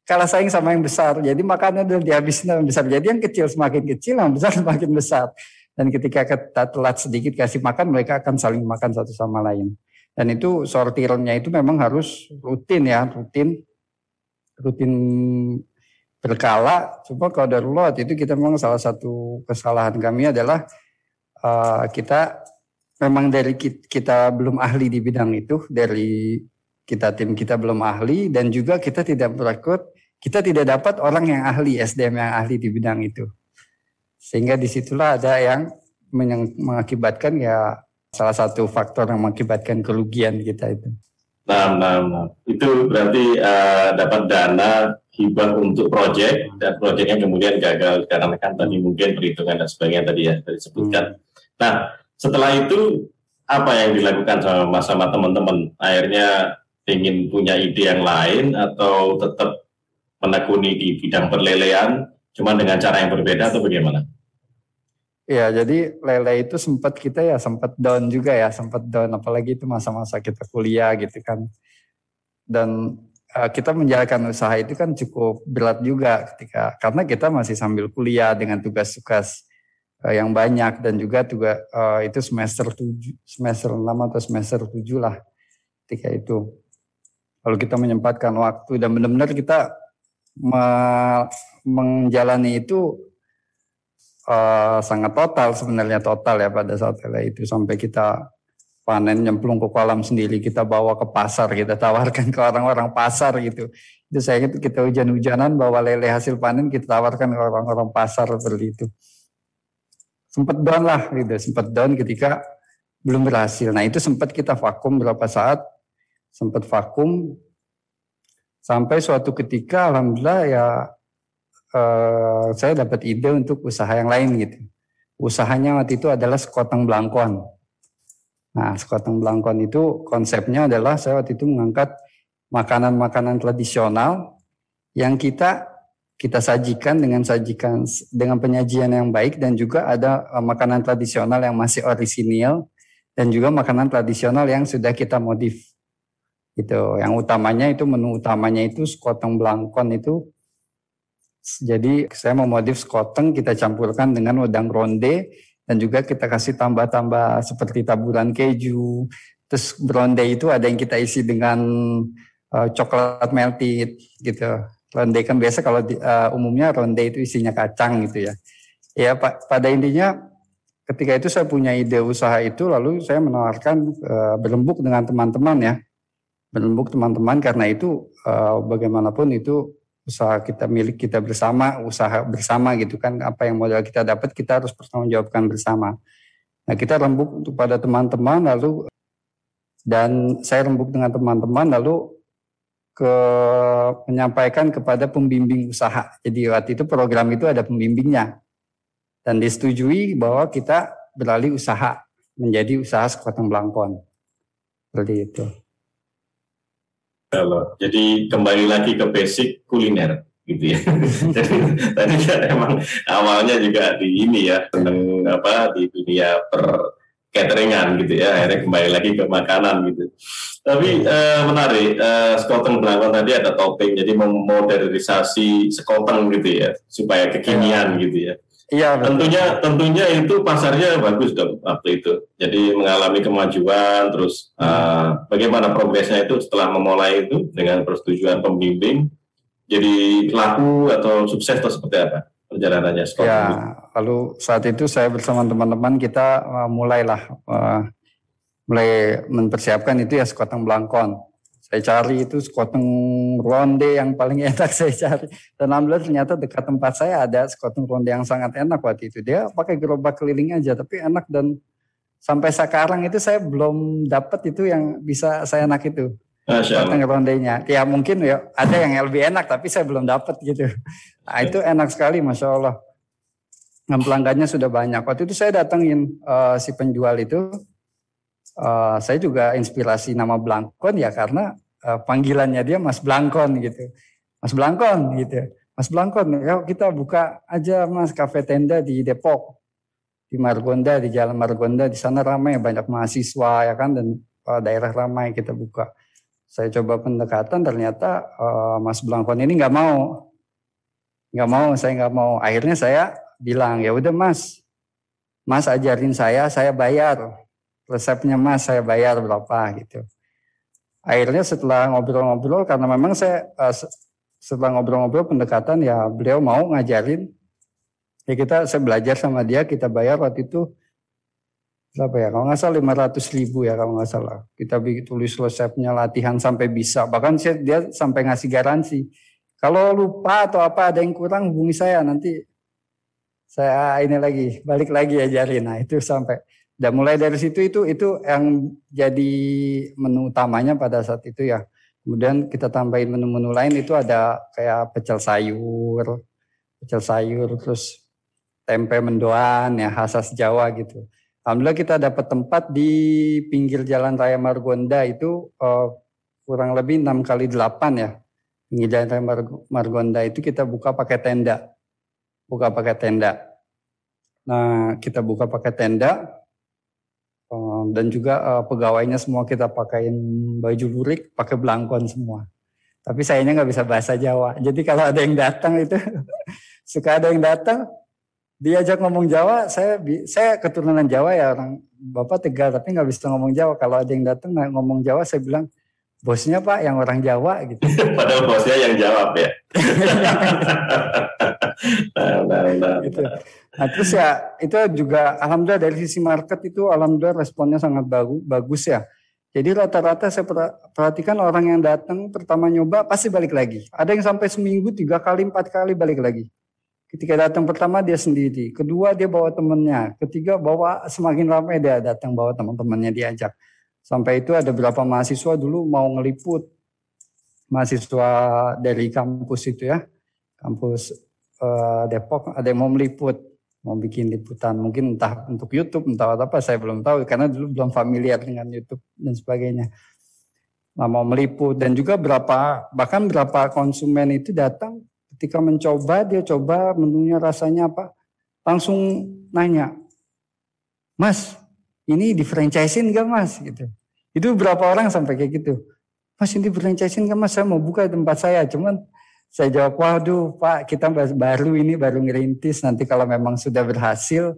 S4: Kalah saing sama yang besar. Jadi makanan udah dihabisin yang besar. Jadi yang kecil semakin kecil, yang besar semakin besar. Dan ketika kita telat sedikit kasih makan, mereka akan saling makan satu sama lain. Dan itu sortirnya itu memang harus rutin ya, rutin rutin berkala. Cuma kalau darurat itu kita memang salah satu kesalahan kami adalah uh, kita memang dari kita belum ahli di bidang itu, dari kita tim kita belum ahli dan juga kita tidak merekrut, kita tidak dapat orang yang ahli SDM yang ahli di bidang itu. Sehingga di situlah ada yang mengakibatkan ya salah satu faktor yang mengakibatkan kerugian kita itu.
S3: Nah, nah, nah. itu berarti uh, dapat dana hibah untuk proyek dan proyeknya kemudian gagal karena kan tadi mungkin perhitungan dan sebagainya tadi ya tadi sebutkan. Hmm. Nah setelah itu apa yang dilakukan sama sama teman-teman? Akhirnya ingin punya ide yang lain atau tetap menekuni di bidang perlelean, cuma dengan cara yang berbeda atau bagaimana?
S4: Ya, jadi lele itu sempat kita ya sempat down juga ya, sempat down apalagi itu masa-masa kita kuliah gitu kan. Dan Eh, kita menjalankan usaha itu kan cukup berat juga ketika karena kita masih sambil kuliah dengan tugas-tugas uh, yang banyak dan juga juga uh, itu semester tujuh semester enam atau semester tujuh lah ketika itu lalu kita menyempatkan waktu dan benar-benar kita me menjalani itu uh, sangat total sebenarnya total ya pada saat itu. Sampai kita panen nyemplung ke kolam sendiri kita bawa ke pasar kita tawarkan ke orang-orang pasar gitu. Itu saya itu kita hujan-hujanan bawa lele hasil panen kita tawarkan ke orang-orang pasar seperti itu. Sempat down lah gitu sempat down ketika belum berhasil. Nah itu sempat kita vakum berapa saat, sempat vakum sampai suatu ketika alhamdulillah ya eh, saya dapat ide untuk usaha yang lain gitu. Usahanya waktu itu adalah sekoteng belangkon. Nah sekoteng belangkon itu konsepnya adalah saya waktu itu mengangkat makanan-makanan tradisional yang kita kita sajikan dengan sajikan dengan penyajian yang baik dan juga ada eh, makanan tradisional yang masih orisinil dan juga makanan tradisional yang sudah kita modif. Itu yang utamanya itu menu utamanya itu sekoteng belangkon itu jadi saya mau modif sekoteng kita campurkan dengan wedang ronde dan juga kita kasih tambah-tambah seperti taburan keju. Terus ronde itu ada yang kita isi dengan uh, coklat melted gitu. Ronde kan biasa kalau di, uh, umumnya ronde itu isinya kacang gitu ya. Ya pak pada intinya ketika itu saya punya ide usaha itu lalu saya menawarkan uh, berembuk dengan teman-teman ya berembuk teman-teman. Karena itu uh, bagaimanapun itu usaha kita milik kita bersama usaha bersama gitu kan. Apa yang modal kita dapat kita harus pertanggungjawabkan bersama. Nah kita rembuk untuk pada teman-teman lalu dan saya rembuk dengan teman-teman lalu ke menyampaikan kepada pembimbing usaha. Jadi waktu itu program itu ada pembimbingnya. Dan disetujui bahwa kita beralih usaha menjadi usaha sekoteng belangkon. Seperti itu.
S3: Kalau jadi kembali lagi ke basic kuliner gitu ya. jadi tadi kan emang awalnya juga di ini ya seneng apa di dunia per cateringan gitu ya. Akhirnya kembali lagi ke makanan gitu. Tapi eh, menarik, eh, sekoteng belangkon tadi ada topping, jadi memodernisasi sekoteng gitu ya, supaya kekinian ya. gitu ya. Iya, tentunya tentunya itu pasarnya bagus dong waktu itu. Jadi mengalami kemajuan, terus uh, bagaimana progresnya itu setelah memulai itu dengan persetujuan pembimbing, jadi laku atau sukses atau seperti apa perjalanannya?
S4: Ya, lalu saat itu saya bersama teman-teman kita uh, mulailah uh, mulai mempersiapkan itu ya sekoteng belangkon saya cari itu sekoteng ronde yang paling enak saya cari. Dan alhamdulillah ternyata dekat tempat saya ada sekoteng ronde yang sangat enak waktu itu. Dia pakai gerobak keliling aja tapi enak dan sampai sekarang itu saya belum dapat itu yang bisa saya enak itu. Sekoteng rondenya. Ya mungkin ya ada yang lebih enak tapi saya belum dapat gitu. Nah itu enak sekali Masya Allah. Dan pelanggannya sudah banyak. Waktu itu saya datangin uh, si penjual itu uh, saya juga inspirasi nama Blankon ya karena uh, panggilannya dia Mas Blankon gitu. Mas Blankon gitu. Mas Blankon, ya kita buka aja Mas kafe tenda di Depok. Di Margonda, di Jalan Margonda, di sana ramai banyak mahasiswa ya kan dan uh, daerah ramai kita buka. Saya coba pendekatan ternyata uh, Mas Blankon ini nggak mau. Nggak mau, saya nggak mau. Akhirnya saya bilang, ya udah Mas, Mas ajarin saya, saya bayar resepnya mas saya bayar berapa? Gitu. Akhirnya setelah ngobrol-ngobrol karena memang saya uh, setelah ngobrol-ngobrol pendekatan ya beliau mau ngajarin. Ya kita saya belajar sama dia kita bayar waktu itu berapa ya? Kalau nggak salah 500 ribu ya kalau nggak salah. Kita tulis resepnya latihan sampai bisa. Bahkan saya, dia sampai ngasih garansi. Kalau lupa atau apa ada yang kurang hubungi saya. Nanti saya ini lagi balik lagi ajarin nah itu sampai dan mulai dari situ itu itu yang jadi menu utamanya pada saat itu ya. Kemudian kita tambahin menu-menu lain itu ada kayak pecel sayur, pecel sayur, terus tempe mendoan ya khas Jawa gitu. Alhamdulillah kita dapat tempat di pinggir Jalan Raya Margonda itu uh, kurang lebih 6 kali 8 ya. Pinggir Jalan Raya Margonda itu kita buka pakai tenda. Buka pakai tenda. Nah, kita buka pakai tenda, dan juga uh, pegawainya semua kita pakaiin baju lurik, pakai belangkon semua. Tapi sayanya nggak bisa bahasa Jawa. Jadi kalau ada yang datang itu suka ada yang datang diajak ngomong Jawa, saya saya keturunan Jawa ya orang bapak Tegal tapi nggak bisa ngomong Jawa. Kalau ada yang datang ngomong Jawa, saya bilang bosnya pak yang orang Jawa gitu.
S3: Padahal bosnya yang jawab ya.
S4: nah, nah, nah, gitu. Nah terus ya itu juga alhamdulillah dari sisi market itu alhamdulillah responnya sangat bagus, bagus ya. Jadi rata-rata saya perhatikan orang yang datang pertama nyoba pasti balik lagi. Ada yang sampai seminggu tiga kali empat kali balik lagi. Ketika datang pertama dia sendiri, kedua dia bawa temennya, ketiga bawa semakin ramai dia datang bawa teman-temannya diajak. Sampai itu ada beberapa mahasiswa dulu mau ngeliput mahasiswa dari kampus itu ya, kampus uh, Depok ada yang mau meliput, mau bikin liputan, mungkin entah untuk YouTube, entah apa saya belum tahu karena dulu belum familiar dengan YouTube dan sebagainya. Nah, mau meliput dan juga berapa bahkan berapa konsumen itu datang Ketika mencoba, dia coba menunya rasanya apa? Langsung nanya, Mas, ini di franchisein gak mas? Gitu. Itu berapa orang sampai kayak gitu. Mas ini di franchisein gak mas? Saya mau buka tempat saya. Cuman saya jawab, waduh Pak kita baru ini, baru ngerintis. Nanti kalau memang sudah berhasil,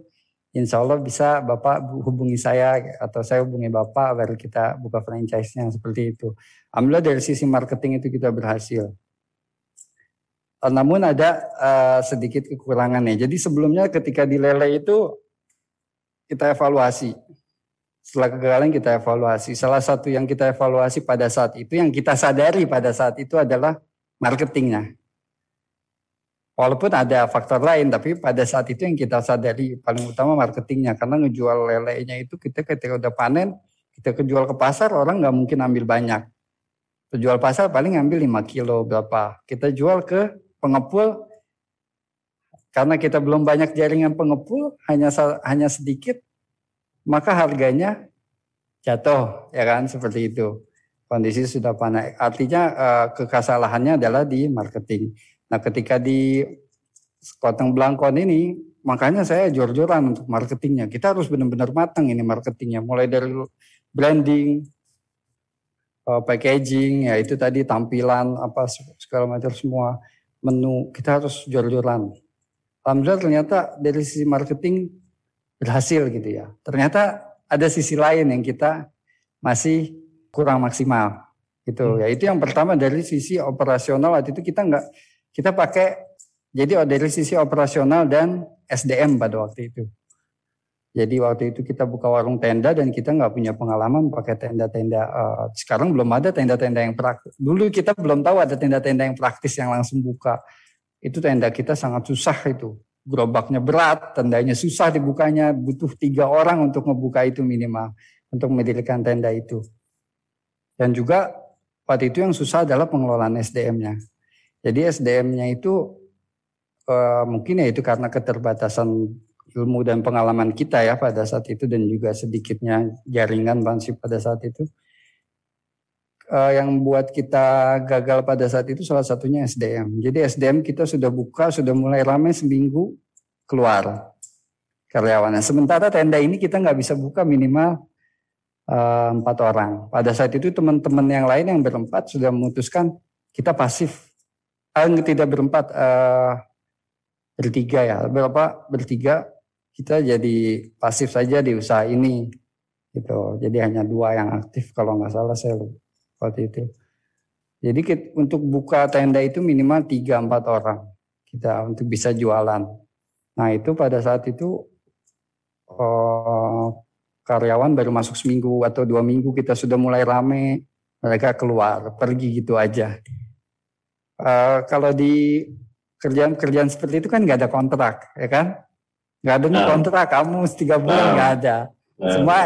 S4: insya Allah bisa Bapak hubungi saya atau saya hubungi Bapak baru kita buka franchise-nya seperti itu. Alhamdulillah dari sisi marketing itu kita berhasil. Eh, namun ada uh, sedikit kekurangannya. Jadi sebelumnya ketika di lele itu kita evaluasi. Setelah kegagalan kita evaluasi. Salah satu yang kita evaluasi pada saat itu, yang kita sadari pada saat itu adalah marketingnya. Walaupun ada faktor lain, tapi pada saat itu yang kita sadari paling utama marketingnya. Karena ngejual lelenya itu kita ketika udah panen, kita kejual ke pasar, orang nggak mungkin ambil banyak. Penjual pasar paling ambil 5 kilo berapa. Kita jual ke pengepul karena kita belum banyak jaringan pengepul hanya hanya sedikit maka harganya jatuh ya kan seperti itu kondisi sudah panas. Artinya uh, kekasalahannya adalah di marketing. Nah ketika di Koteng Blangkon ini makanya saya jor-joran untuk marketingnya. Kita harus benar-benar matang ini marketingnya. Mulai dari branding uh, packaging ya itu tadi tampilan apa segala macam semua menu, kita harus jor-joran. Alhamdulillah ternyata dari sisi marketing berhasil gitu ya. Ternyata ada sisi lain yang kita masih kurang maksimal gitu. Hmm. Ya itu yang pertama dari sisi operasional waktu itu kita nggak kita pakai jadi dari sisi operasional dan SDM pada waktu itu. Jadi waktu itu kita buka warung tenda dan kita nggak punya pengalaman pakai tenda-tenda. Uh, sekarang belum ada tenda-tenda yang praktis. Dulu kita belum tahu ada tenda-tenda yang praktis yang langsung buka. Itu tenda kita sangat susah itu. Gerobaknya berat, tendanya susah dibukanya. Butuh tiga orang untuk ngebuka itu minimal. Untuk mendirikan tenda itu. Dan juga waktu itu yang susah adalah pengelolaan SDM-nya. Jadi SDM-nya itu uh, mungkin ya itu karena keterbatasan ilmu dan pengalaman kita ya pada saat itu dan juga sedikitnya jaringan bansip pada saat itu uh, yang buat kita gagal pada saat itu salah satunya SDM. Jadi SDM kita sudah buka, sudah mulai ramai seminggu keluar karyawannya. Sementara tenda ini kita nggak bisa buka minimal empat orang. Pada saat itu teman-teman yang lain yang berempat sudah memutuskan kita pasif. Uh, tidak berempat, uh, bertiga ya. Berapa? Bertiga kita jadi pasif saja di usaha ini gitu jadi hanya dua yang aktif kalau nggak salah saya waktu itu jadi kita, untuk buka tenda itu minimal tiga empat orang kita untuk bisa jualan nah itu pada saat itu oh, karyawan baru masuk seminggu atau dua minggu kita sudah mulai rame. Mereka keluar pergi gitu aja. Uh, kalau di kerjaan-kerjaan seperti itu kan nggak ada kontrak ya kan? Nggak ada nih nah. kontrak kamu tiga bulan nah. nggak ada. Nah. semua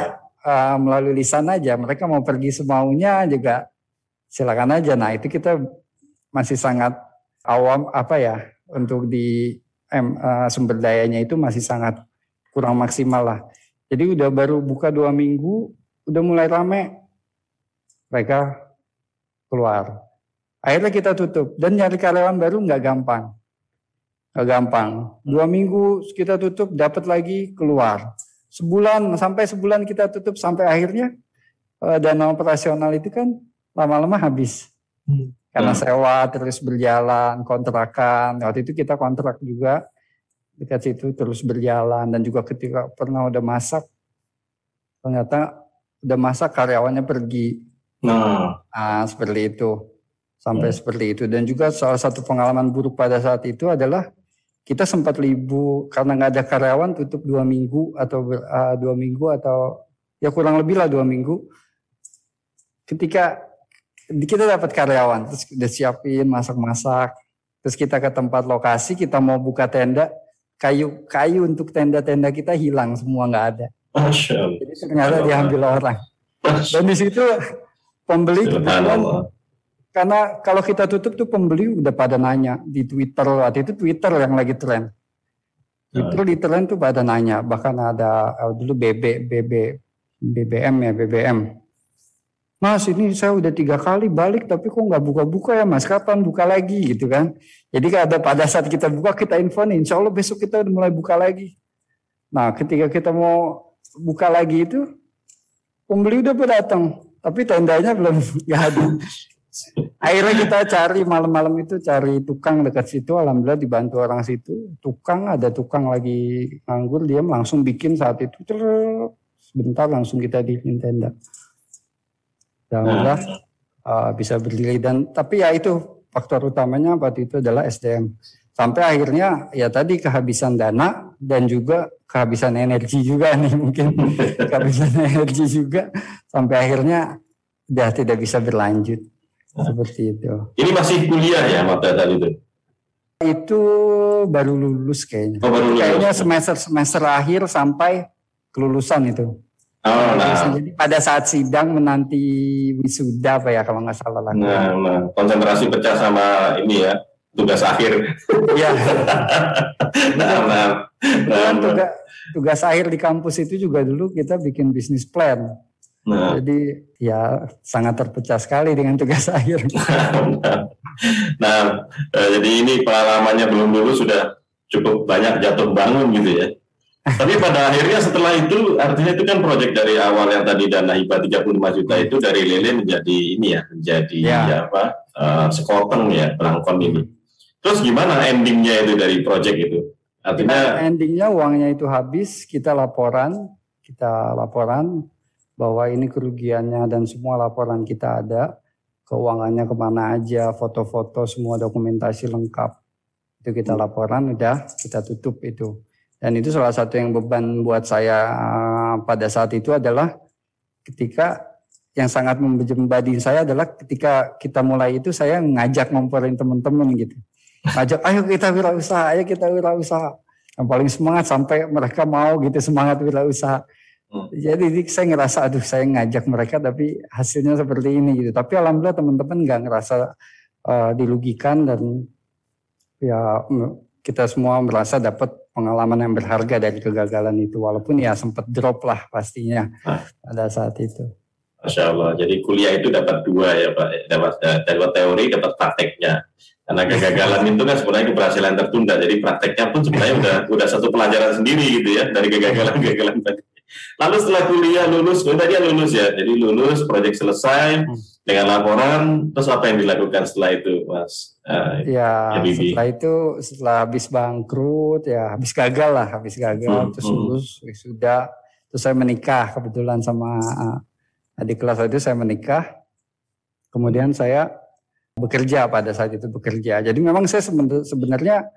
S4: uh, melalui lisan aja. Mereka mau pergi semaunya juga silakan aja. Nah itu kita masih sangat awam apa ya untuk di em, uh, sumber dayanya itu masih sangat kurang maksimal lah jadi udah baru buka dua minggu udah mulai rame mereka keluar akhirnya kita tutup dan nyari karyawan baru nggak gampang Gak gampang. Dua minggu kita tutup, dapat lagi keluar. Sebulan sampai sebulan kita tutup sampai akhirnya uh, dana operasional itu kan lama-lama habis. Hmm. Karena sewa terus berjalan, kontrakan. Waktu itu kita kontrak juga dekat situ terus berjalan dan juga ketika pernah udah masak ternyata udah masak karyawannya pergi. Nah, nah seperti itu. Sampai hmm. seperti itu dan juga salah satu pengalaman buruk pada saat itu adalah kita sempat libur karena nggak ada karyawan tutup dua minggu atau uh, dua minggu atau ya kurang lebih lah dua minggu. Ketika kita dapat karyawan terus udah siapin masak-masak Terus kita ke tempat lokasi, kita mau buka tenda, kayu kayu untuk tenda-tenda kita hilang semua nggak ada. Jadi ternyata diambil orang. Dan di situ pembeli kebetulan karena kalau kita tutup tuh pembeli udah pada nanya di Twitter waktu itu Twitter yang lagi tren. Twitter di tren tuh pada nanya bahkan ada eh, dulu BB BB BBM ya BBM. Mas ini saya udah tiga kali balik tapi kok nggak buka-buka ya mas kapan buka lagi gitu kan. Jadi ada pada saat kita buka kita info nih insya Allah besok kita udah mulai buka lagi. Nah ketika kita mau buka lagi itu pembeli udah datang tapi tendanya belum nggak ada. Akhirnya kita cari malam-malam itu cari tukang dekat situ. Alhamdulillah dibantu orang situ. Tukang ada tukang lagi nganggur dia langsung bikin saat itu. Sebentar langsung kita bikin tenda. Dan Alhamdulillah uh, bisa berdiri dan tapi ya itu faktor utamanya waktu itu adalah SDM. Sampai akhirnya ya tadi kehabisan dana dan juga kehabisan energi juga nih mungkin kehabisan energi juga sampai akhirnya udah tidak bisa berlanjut seperti itu.
S3: Ini masih kuliah ya mata tadi itu.
S4: Itu baru lulus kayaknya.
S3: Oh, baru lulus.
S4: Kayaknya semester semester akhir sampai kelulusan itu.
S3: Oh, nah,
S4: Jadi pada saat sidang menanti wisuda apa ya kalau nggak salah lah.
S3: nah, nah, konsentrasi pecah sama ini ya tugas akhir.
S4: Iya.
S3: Nah, nah, nah,
S4: Kebetulan
S3: nah,
S4: tugas, tugas akhir di kampus itu juga dulu kita bikin bisnis plan.
S3: nah.
S4: Jadi ya sangat terpecah sekali dengan tugas akhir.
S3: nah, eh, jadi ini pengalamannya belum dulu sudah cukup banyak jatuh bangun gitu ya. Tapi pada akhirnya setelah itu artinya itu kan proyek dari awal yang tadi dana hibah 35 juta itu dari lele menjadi ini ya, menjadi
S4: Ya.
S3: ya, apa? eh, sekoteng ya pelangkon ini. Terus gimana endingnya itu dari proyek itu? Artinya
S4: Endingnya uangnya itu habis, kita laporan, kita laporan bahwa ini kerugiannya dan semua laporan kita ada, keuangannya ke mana aja, foto-foto, semua dokumentasi lengkap. Itu kita laporan, udah kita tutup itu. Dan itu salah satu yang beban buat saya eh, pada saat itu adalah ketika yang sangat membadi saya adalah ketika kita mulai itu saya ngajak ngomporin teman-teman gitu. Ngajak ayo kita wirausaha, ayo kita wirausaha. Yang paling semangat sampai mereka mau gitu semangat wirausaha.
S3: Hmm.
S4: Jadi di- saya ngerasa aduh saya ngajak mereka tapi hasilnya seperti ini gitu. Tapi alhamdulillah teman-teman nggak ngerasa eh, dirugikan dan ya kita semua merasa dapat pengalaman yang berharga dari kegagalan itu walaupun ya sempat drop lah pastinya
S3: Ah.
S4: pada saat itu.
S3: Masya Allah. Jadi kuliah itu dapat dua ya Pak. Dapat dapat teori, dapat prakteknya. Karena kegagalan itu kan sebenarnya keberhasilan tertunda. Jadi prakteknya pun sebenarnya udah udah satu pelajaran sendiri gitu ya dari kegagalan-kegagalan tadi. Lalu setelah kuliah lulus, tadi ya lulus ya. Jadi lulus, proyek selesai dengan laporan. Terus apa yang dilakukan setelah itu, Mas? Eh,
S4: Ya,
S3: Ya,
S4: setelah itu setelah habis bangkrut ya habis gagal lah, habis gagal
S3: Hmm,
S4: terus
S3: hmm.
S4: lulus sudah terus saya menikah kebetulan sama uh, adik kelas itu saya menikah. Kemudian saya bekerja pada saat itu bekerja. Jadi memang saya seben- sebenarnya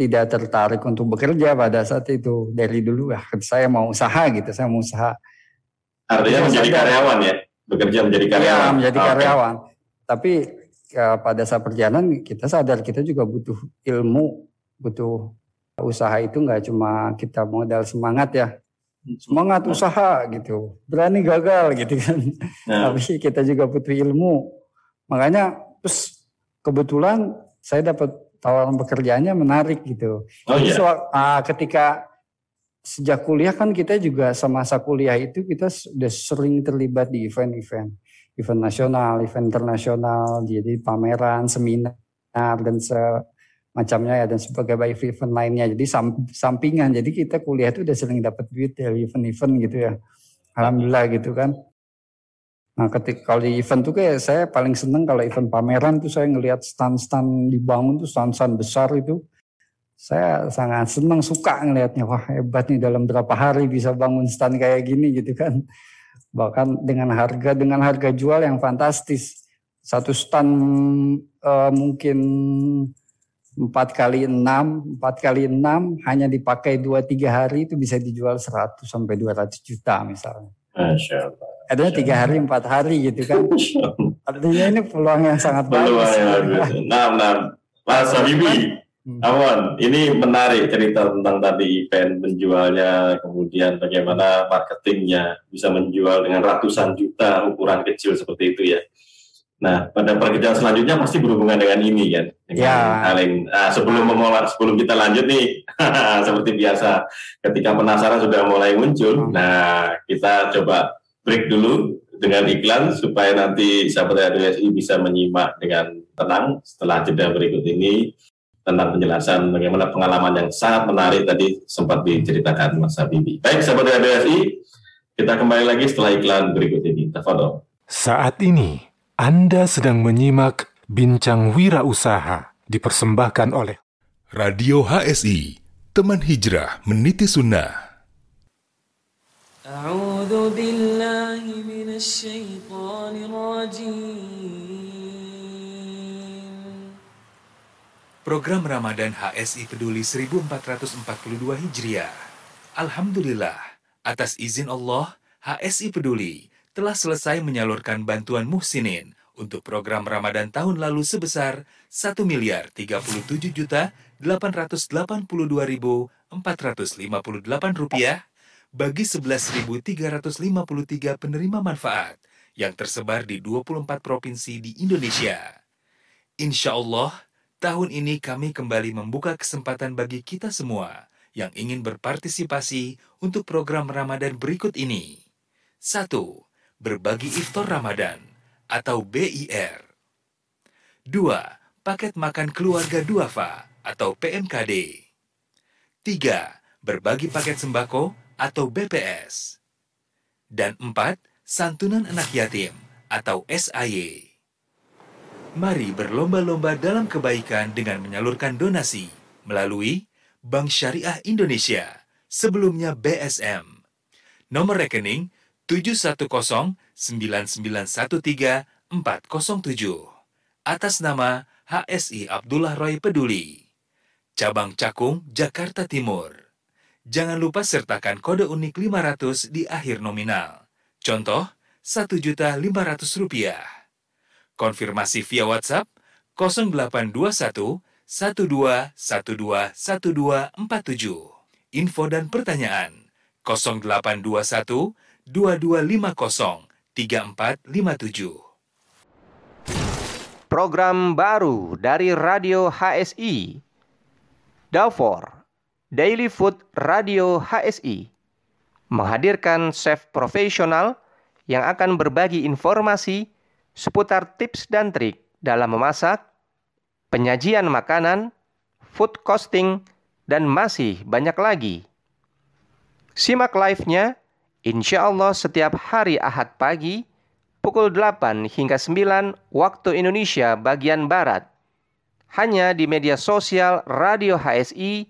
S4: tidak tertarik untuk bekerja pada saat itu dari dulu ya saya mau usaha gitu, saya mau usaha.
S3: artinya menjadi
S4: sadar.
S3: karyawan ya? Bekerja menjadi
S4: Iya,
S3: karyawan.
S4: menjadi
S3: Oke.
S4: karyawan. Tapi ya, pada saat perjalanan kita sadar kita juga butuh ilmu, butuh usaha itu nggak cuma kita modal semangat ya, semangat usaha gitu, berani gagal gitu kan.
S3: Nah,
S4: Tapi kita juga butuh ilmu. Makanya terus kebetulan saya dapat tawaran pekerjaannya menarik gitu.
S3: oh
S4: Jadi
S3: iya.
S4: sewak- ah, ketika sejak kuliah kan kita juga semasa kuliah itu kita sudah sering terlibat di event-event, event nasional, event internasional, jadi pameran, seminar dan semacamnya ya dan sebagai event lainnya. Jadi sam- sampingan. Jadi kita kuliah itu udah sering dapat duit dari event-event gitu ya. Alhamdulillah gitu kan. Nah, ketika kalau di event tuh kayak saya paling seneng kalau event pameran tuh saya ngelihat stand-stand dibangun tuh stand-stand besar itu. Saya sangat seneng suka ngelihatnya. Wah hebat nih dalam berapa hari bisa bangun stand kayak gini gitu kan. Bahkan dengan harga dengan harga jual yang fantastis. Satu stand eh, mungkin empat kali enam, empat kali enam hanya dipakai dua tiga hari itu bisa dijual 100 sampai 200 juta misalnya.
S3: Masya Allah.
S4: Adanya tiga hari empat hari gitu kan. Artinya ini peluang yang sangat
S3: Peluang
S4: bagus.
S3: yang bagus. Nah, nah, Mas Habibi, Awan, ini menarik cerita tentang tadi event menjualnya, kemudian bagaimana marketingnya bisa menjual dengan ratusan juta ukuran kecil seperti itu ya. Nah, pada pekerjaan selanjutnya pasti berhubungan dengan ini kan. Dengan
S4: Ya.
S3: hal yang- nah, sebelum memulai, sebelum kita lanjut nih, seperti biasa, ketika penasaran sudah mulai muncul, nah kita coba break dulu dengan iklan supaya nanti sahabat RDSI bisa menyimak dengan tenang setelah jeda berikut ini tentang penjelasan bagaimana pengalaman yang sangat menarik tadi sempat diceritakan Mas Habibi. Baik, sahabat RDSI, kita kembali lagi setelah iklan berikut ini. Tafadol.
S1: Saat ini, Anda sedang menyimak Bincang Wirausaha dipersembahkan oleh
S6: Radio HSI, teman hijrah meniti sunnah.
S5: أعوذ بالله من الشيطان الرجيم
S6: Program Ramadan HSI Peduli 1442 Hijriah. Alhamdulillah, atas izin Allah, HSI Peduli telah selesai menyalurkan bantuan muhsinin untuk program Ramadan tahun lalu sebesar 1 miliar 37 juta 882.458 rupiah bagi 11.353 penerima manfaat yang tersebar di 24 provinsi di Indonesia. Insya Allah, tahun ini kami kembali membuka kesempatan bagi kita semua yang ingin berpartisipasi untuk program Ramadan berikut ini. 1. Berbagi Iftar Ramadan atau BIR. 2. Paket Makan Keluarga Duafa atau PMKD. 3. Berbagi paket sembako atau BPS. Dan 4. Santunan Anak Yatim atau SAY. Mari berlomba-lomba dalam kebaikan dengan menyalurkan donasi melalui Bank Syariah Indonesia, sebelumnya BSM. Nomor rekening 7109913 atas nama HSI Abdullah Roy Peduli. Cabang Cakung, Jakarta Timur. Jangan lupa sertakan kode unik 500 di akhir nominal. Contoh, Rp1.500. Konfirmasi via WhatsApp 0821 1212 1247. Info dan pertanyaan 0821 2250 3457.
S7: Program baru dari Radio HSI. Davor, Daily Food Radio HSI, menghadirkan chef profesional yang akan berbagi informasi seputar tips dan trik dalam memasak, penyajian makanan, food costing, dan masih banyak lagi. Simak live-nya, insya Allah setiap hari Ahad pagi, pukul 8 hingga 9 waktu Indonesia bagian Barat. Hanya di media sosial Radio HSI,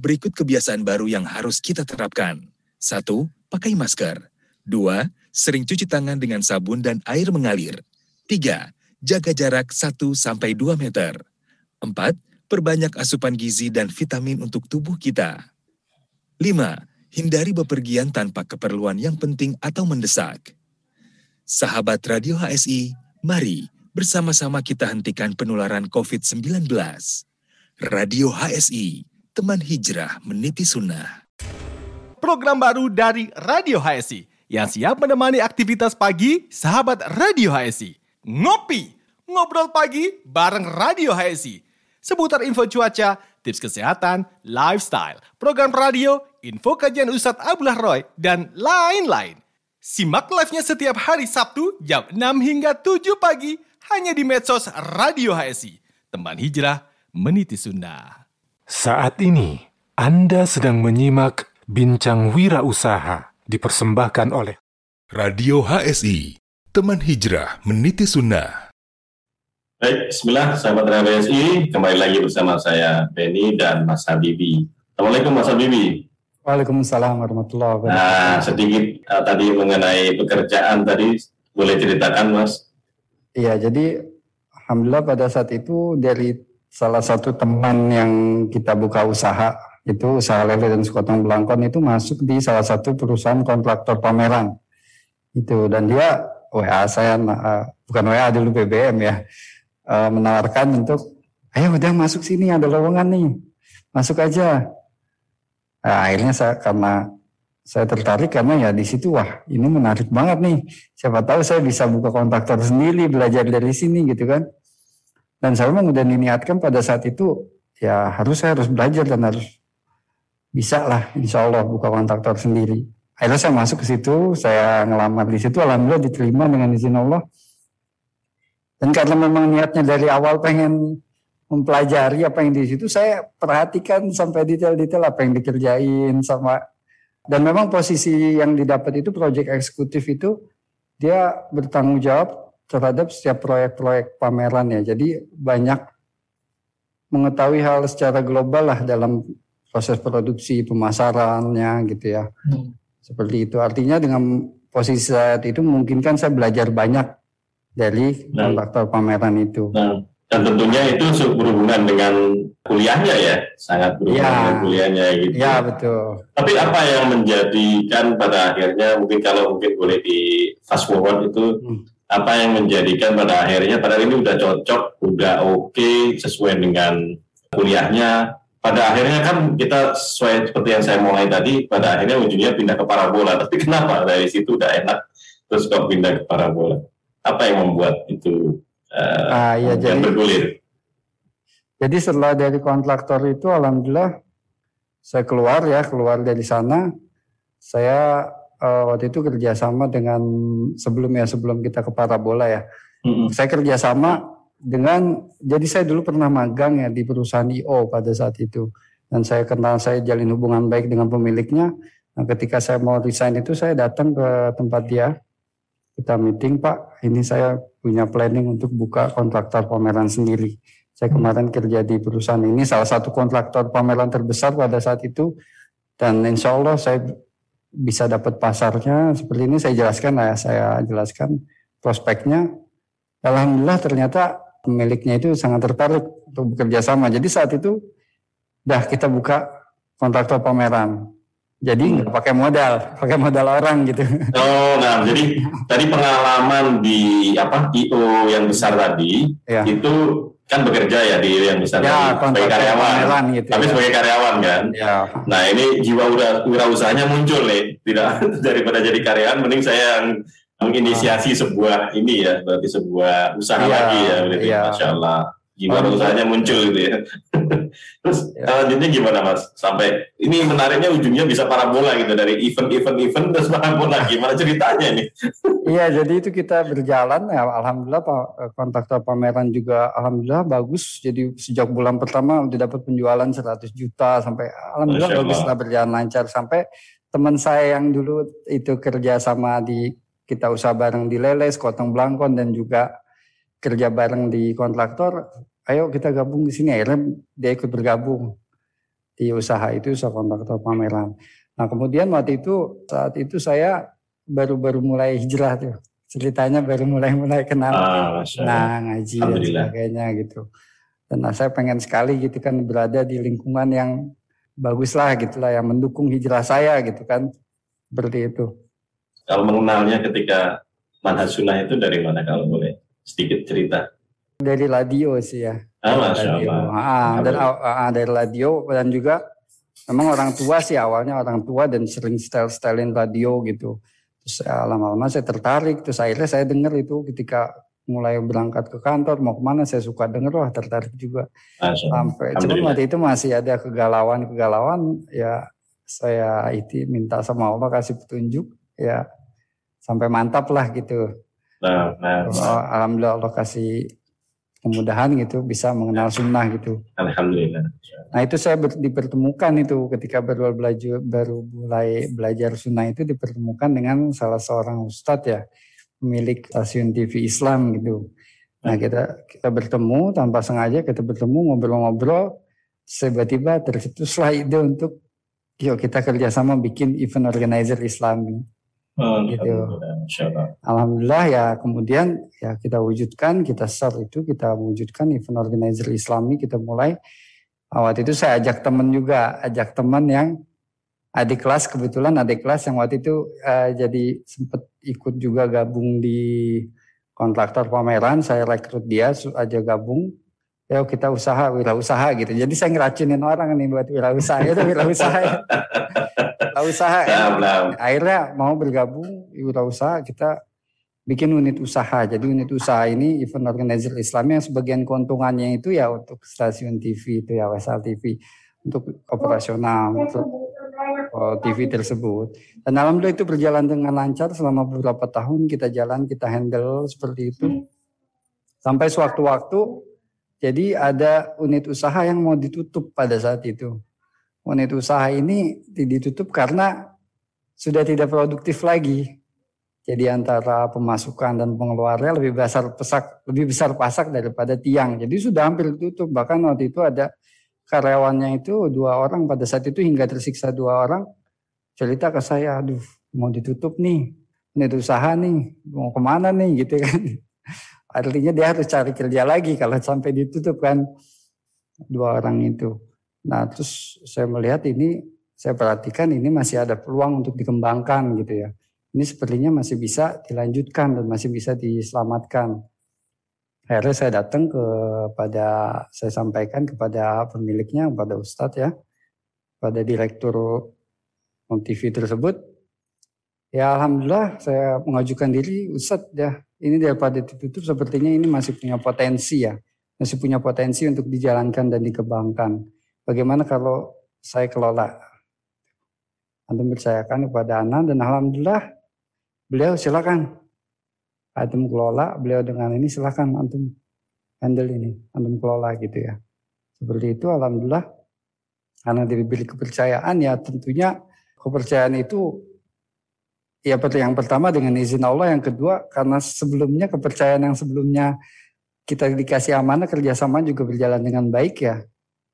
S2: Berikut kebiasaan baru yang harus kita terapkan. Satu, pakai masker. Dua, sering cuci tangan dengan sabun dan air mengalir. Tiga, jaga jarak 1-2 meter. Empat, perbanyak asupan gizi dan vitamin untuk tubuh kita. Lima, hindari bepergian tanpa keperluan yang penting atau mendesak. Sahabat Radio HSI, mari bersama-sama kita hentikan penularan COVID-19. Radio HSI, teman hijrah meniti sunnah.
S8: Program baru dari Radio HSI yang siap menemani aktivitas pagi sahabat Radio HSI. Ngopi, ngobrol pagi bareng Radio HSI. Seputar info cuaca, tips kesehatan, lifestyle, program radio, info kajian Ustadz Abdullah Roy, dan lain-lain. Simak live-nya setiap hari Sabtu jam 6 hingga 7 pagi hanya di medsos Radio HSI. Teman hijrah meniti sunnah.
S1: Saat ini, Anda sedang menyimak Bincang Wirausaha dipersembahkan oleh
S6: Radio HSI, teman hijrah meniti sunnah.
S3: Baik, Bismillah, sahabat RBSI, kembali lagi bersama saya Benny dan Mas Habibi. Assalamualaikum Mas Habibi.
S4: Waalaikumsalam warahmatullahi wabarakatuh.
S3: Nah, sedikit uh, tadi mengenai pekerjaan tadi, boleh ceritakan Mas?
S4: Iya, jadi alhamdulillah pada saat itu dari salah satu teman yang kita buka usaha itu usaha lele dan sekotong belangkon itu masuk di salah satu perusahaan kontraktor pameran. Itu dan dia WA saya uh, bukan WA dulu BBM ya uh, menawarkan untuk ayo udah masuk sini ada lowongan nih masuk aja. Nah, akhirnya saya karena saya tertarik karena ya di situ wah ini menarik banget nih. Siapa tahu saya bisa buka kontraktor sendiri belajar dari sini gitu kan dan saya memang udah diniatkan pada saat itu ya harus saya harus belajar dan harus bisa lah insya Allah buka kontraktor sendiri. Akhirnya saya masuk ke situ saya ngelamar di situ alhamdulillah diterima dengan izin Allah. Dan karena memang niatnya dari awal pengen mempelajari apa yang di situ, saya perhatikan sampai detail-detail apa yang dikerjain sama dan memang posisi yang didapat itu proyek eksekutif itu dia bertanggung jawab terhadap setiap proyek-proyek pameran ya. Jadi banyak mengetahui hal secara global lah dalam proses produksi pemasarannya gitu ya. Hmm. Seperti itu. Artinya dengan posisi saat itu mungkin kan saya belajar banyak dari nah. kontraktor pameran itu.
S3: Nah, dan tentunya itu berhubungan dengan kuliahnya ya, sangat berhubungan ya. dengan kuliahnya gitu.
S4: Ya betul.
S3: Tapi apa yang menjadikan pada akhirnya mungkin kalau mungkin boleh di fast forward itu hmm. Apa yang menjadikan pada akhirnya pada ini udah cocok, udah oke okay, sesuai dengan kuliahnya. Pada akhirnya kan kita sesuai seperti yang saya mulai tadi, pada akhirnya ujungnya pindah ke parabola. Tapi kenapa dari situ udah enak terus kok pindah ke parabola? apa yang membuat itu uh, ah, iya, jadi, bergulir?
S4: Jadi setelah dari kontraktor itu, alhamdulillah saya keluar ya, keluar dari sana. Saya uh, waktu itu kerjasama dengan sebelumnya sebelum kita ke parabola ya. Mm-hmm. Saya kerjasama dengan, jadi saya dulu pernah magang ya di perusahaan IO pada saat itu. Dan saya kenal, saya jalin hubungan baik dengan pemiliknya. Nah, ketika saya mau resign itu saya datang ke tempat dia kita meeting Pak, ini saya punya planning untuk buka kontraktor pameran sendiri. Saya kemarin kerja di perusahaan ini, salah satu kontraktor pameran terbesar pada saat itu, dan insya Allah saya bisa dapat pasarnya seperti ini. Saya jelaskan ya, saya jelaskan prospeknya. Alhamdulillah ternyata pemiliknya itu sangat tertarik untuk bekerja sama. Jadi saat itu, dah kita buka kontraktor pameran jadi nggak hmm. pakai modal, pakai modal orang gitu.
S3: Oh, nah jadi tadi pengalaman di apa IO yang besar tadi ya. itu kan bekerja ya di yang besar ya, sebagai karyawan, gitu, tapi ya. sebagai karyawan kan. Ya. Nah ini jiwa udah usahanya muncul nih, tidak daripada jadi karyawan, mending saya yang menginisiasi sebuah ini ya, berarti sebuah usaha ya, lagi ya, berarti ya. masya Allah gimana oh, usahanya muncul gitu ya. Terus ya. selanjutnya gimana mas? Sampai ini menariknya ujungnya bisa parabola gitu dari event-event event terus parabola. Gimana ceritanya nih?
S4: Iya jadi itu kita berjalan ya alhamdulillah pak kontraktor pameran juga alhamdulillah bagus. Jadi sejak bulan pertama udah dapat penjualan 100 juta sampai alhamdulillah bagus lah berjalan lancar sampai teman saya yang dulu itu kerja sama di kita usaha bareng di Leles, Kotong Blangkon dan juga kerja bareng di kontraktor ayo kita gabung di sini akhirnya dia ikut bergabung di usaha itu usaha kontraktor pameran. Nah kemudian waktu itu saat itu saya baru-baru mulai hijrah tuh ceritanya baru mulai-mulai kenal ah, nah ngaji dan sebagainya gitu. Dan nah, saya pengen sekali gitu kan berada di lingkungan yang bagus lah gitulah yang mendukung hijrah saya gitu kan seperti itu.
S3: Kalau mengenalnya ketika manhaj sunnah itu dari mana kalau boleh sedikit cerita?
S4: Dari radio sih ya.
S3: Ah, radio.
S4: Ah, dan ah, dari radio dan juga memang orang tua sih awalnya orang tua dan sering style-stylein radio gitu. Terus lama-lama saya tertarik, terus akhirnya saya dengar itu ketika mulai berangkat ke kantor mau ke mana saya suka denger wah tertarik juga sampai cuma waktu itu masih ada kegalauan kegalauan ya saya itu minta sama Allah kasih petunjuk ya sampai mantap lah gitu nah, nah. alhamdulillah Allah kasih kemudahan gitu bisa mengenal sunnah gitu.
S3: Alhamdulillah.
S4: Nah itu saya ber, dipertemukan itu ketika baru belajar baru mulai belajar sunnah itu dipertemukan dengan salah seorang ustadz ya pemilik stasiun TV Islam gitu. Nah kita kita bertemu tanpa sengaja kita bertemu ngobrol-ngobrol tiba-tiba tercetuslah ide untuk yuk kita kerjasama bikin event organizer Islami.
S3: Oh,
S4: Gitu.
S3: Alhamdulillah,
S4: ya kemudian ya kita wujudkan kita start itu kita wujudkan event organizer Islami kita mulai. Ah, waktu itu saya ajak teman juga ajak teman yang adik kelas kebetulan adik kelas yang waktu itu eh, jadi sempat ikut juga gabung di kontraktor pameran saya rekrut dia aja gabung. Ya kita usaha wirausaha gitu. Jadi saya ngeracunin orang nih buat wirausaha itu wirausaha. Wirausaha. Ya
S3: nah.
S4: akhirnya mau bergabung wirausaha kita bikin unit usaha. Jadi unit usaha ini event organizer Islam yang sebagian keuntungannya itu ya untuk stasiun TV itu ya Wesal TV untuk operasional untuk oh, TV tersebut. Dan alhamdulillah itu berjalan dengan lancar selama beberapa tahun kita jalan kita handle seperti itu sampai sewaktu-waktu jadi ada unit usaha yang mau ditutup pada saat itu. Unit usaha ini ditutup karena sudah tidak produktif lagi. Jadi antara pemasukan dan pengeluarannya lebih besar pesak, lebih besar pasak daripada tiang. Jadi sudah hampir tutup. Bahkan waktu itu ada karyawannya itu dua orang pada saat itu hingga tersiksa dua orang cerita ke saya, aduh mau ditutup nih, ini usaha nih, mau ke mana nih gitu kan. Artinya dia harus cari kerja lagi kalau sampai ditutup kan dua orang itu. Nah terus saya melihat ini, saya perhatikan ini masih ada peluang untuk dikembangkan gitu ya ini sepertinya masih bisa dilanjutkan dan masih bisa diselamatkan. Akhirnya saya datang kepada, saya sampaikan kepada pemiliknya, kepada Ustadz ya, pada direktur TV tersebut. Ya Alhamdulillah saya mengajukan diri, Ustadz ya, ini daripada ditutup sepertinya ini masih punya potensi ya, masih punya potensi untuk dijalankan dan dikembangkan. Bagaimana kalau saya kelola? Antum percayakan kepada Ana dan Alhamdulillah beliau silakan. Antum kelola beliau dengan ini silakan antum handle ini antum kelola gitu ya. Seperti itu alhamdulillah. Karena diberi kepercayaan ya tentunya kepercayaan itu ya yang pertama dengan izin Allah yang kedua karena sebelumnya kepercayaan yang sebelumnya kita dikasih amanah kerjasama juga berjalan dengan baik ya.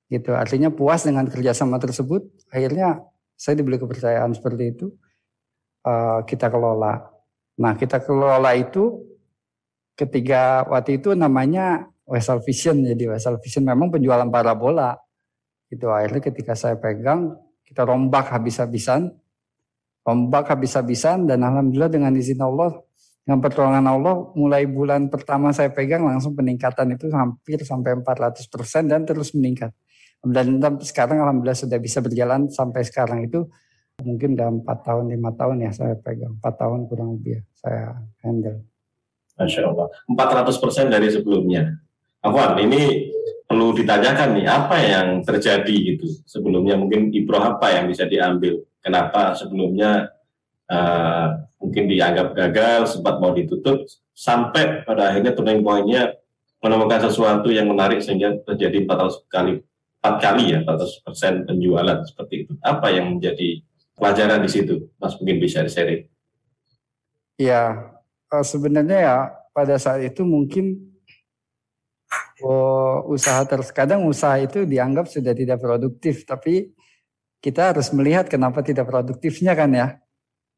S4: Gitu artinya puas dengan kerjasama tersebut akhirnya saya diberi kepercayaan seperti itu uh, kita kelola. Nah kita kelola itu ketika waktu itu namanya Wesal Vision jadi Wesal Vision memang penjualan parabola. Itu akhirnya ketika saya pegang kita rombak habis-habisan, rombak habis-habisan dan alhamdulillah dengan izin Allah dengan pertolongan Allah mulai bulan pertama saya pegang langsung peningkatan itu hampir sampai 400% dan terus meningkat. Dan sekarang alhamdulillah sudah bisa berjalan sampai sekarang itu mungkin udah empat tahun lima tahun ya saya pegang empat tahun kurang lebih ya saya handle.
S3: Masya Allah. 400% dari sebelumnya. Afwan, ini perlu ditanyakan nih, apa yang terjadi gitu sebelumnya mungkin ibroh apa yang bisa diambil? Kenapa sebelumnya uh, mungkin dianggap gagal, sempat mau ditutup, sampai pada akhirnya turning point-nya menemukan sesuatu yang menarik sehingga terjadi 400 kali empat kali ya 400 persen penjualan seperti itu. Apa yang menjadi pelajaran di situ, Mas mungkin bisa di-sharing?
S4: Ya, sebenarnya ya pada saat itu mungkin oh, usaha terus kadang usaha itu dianggap sudah tidak produktif, tapi kita harus melihat kenapa tidak produktifnya kan ya.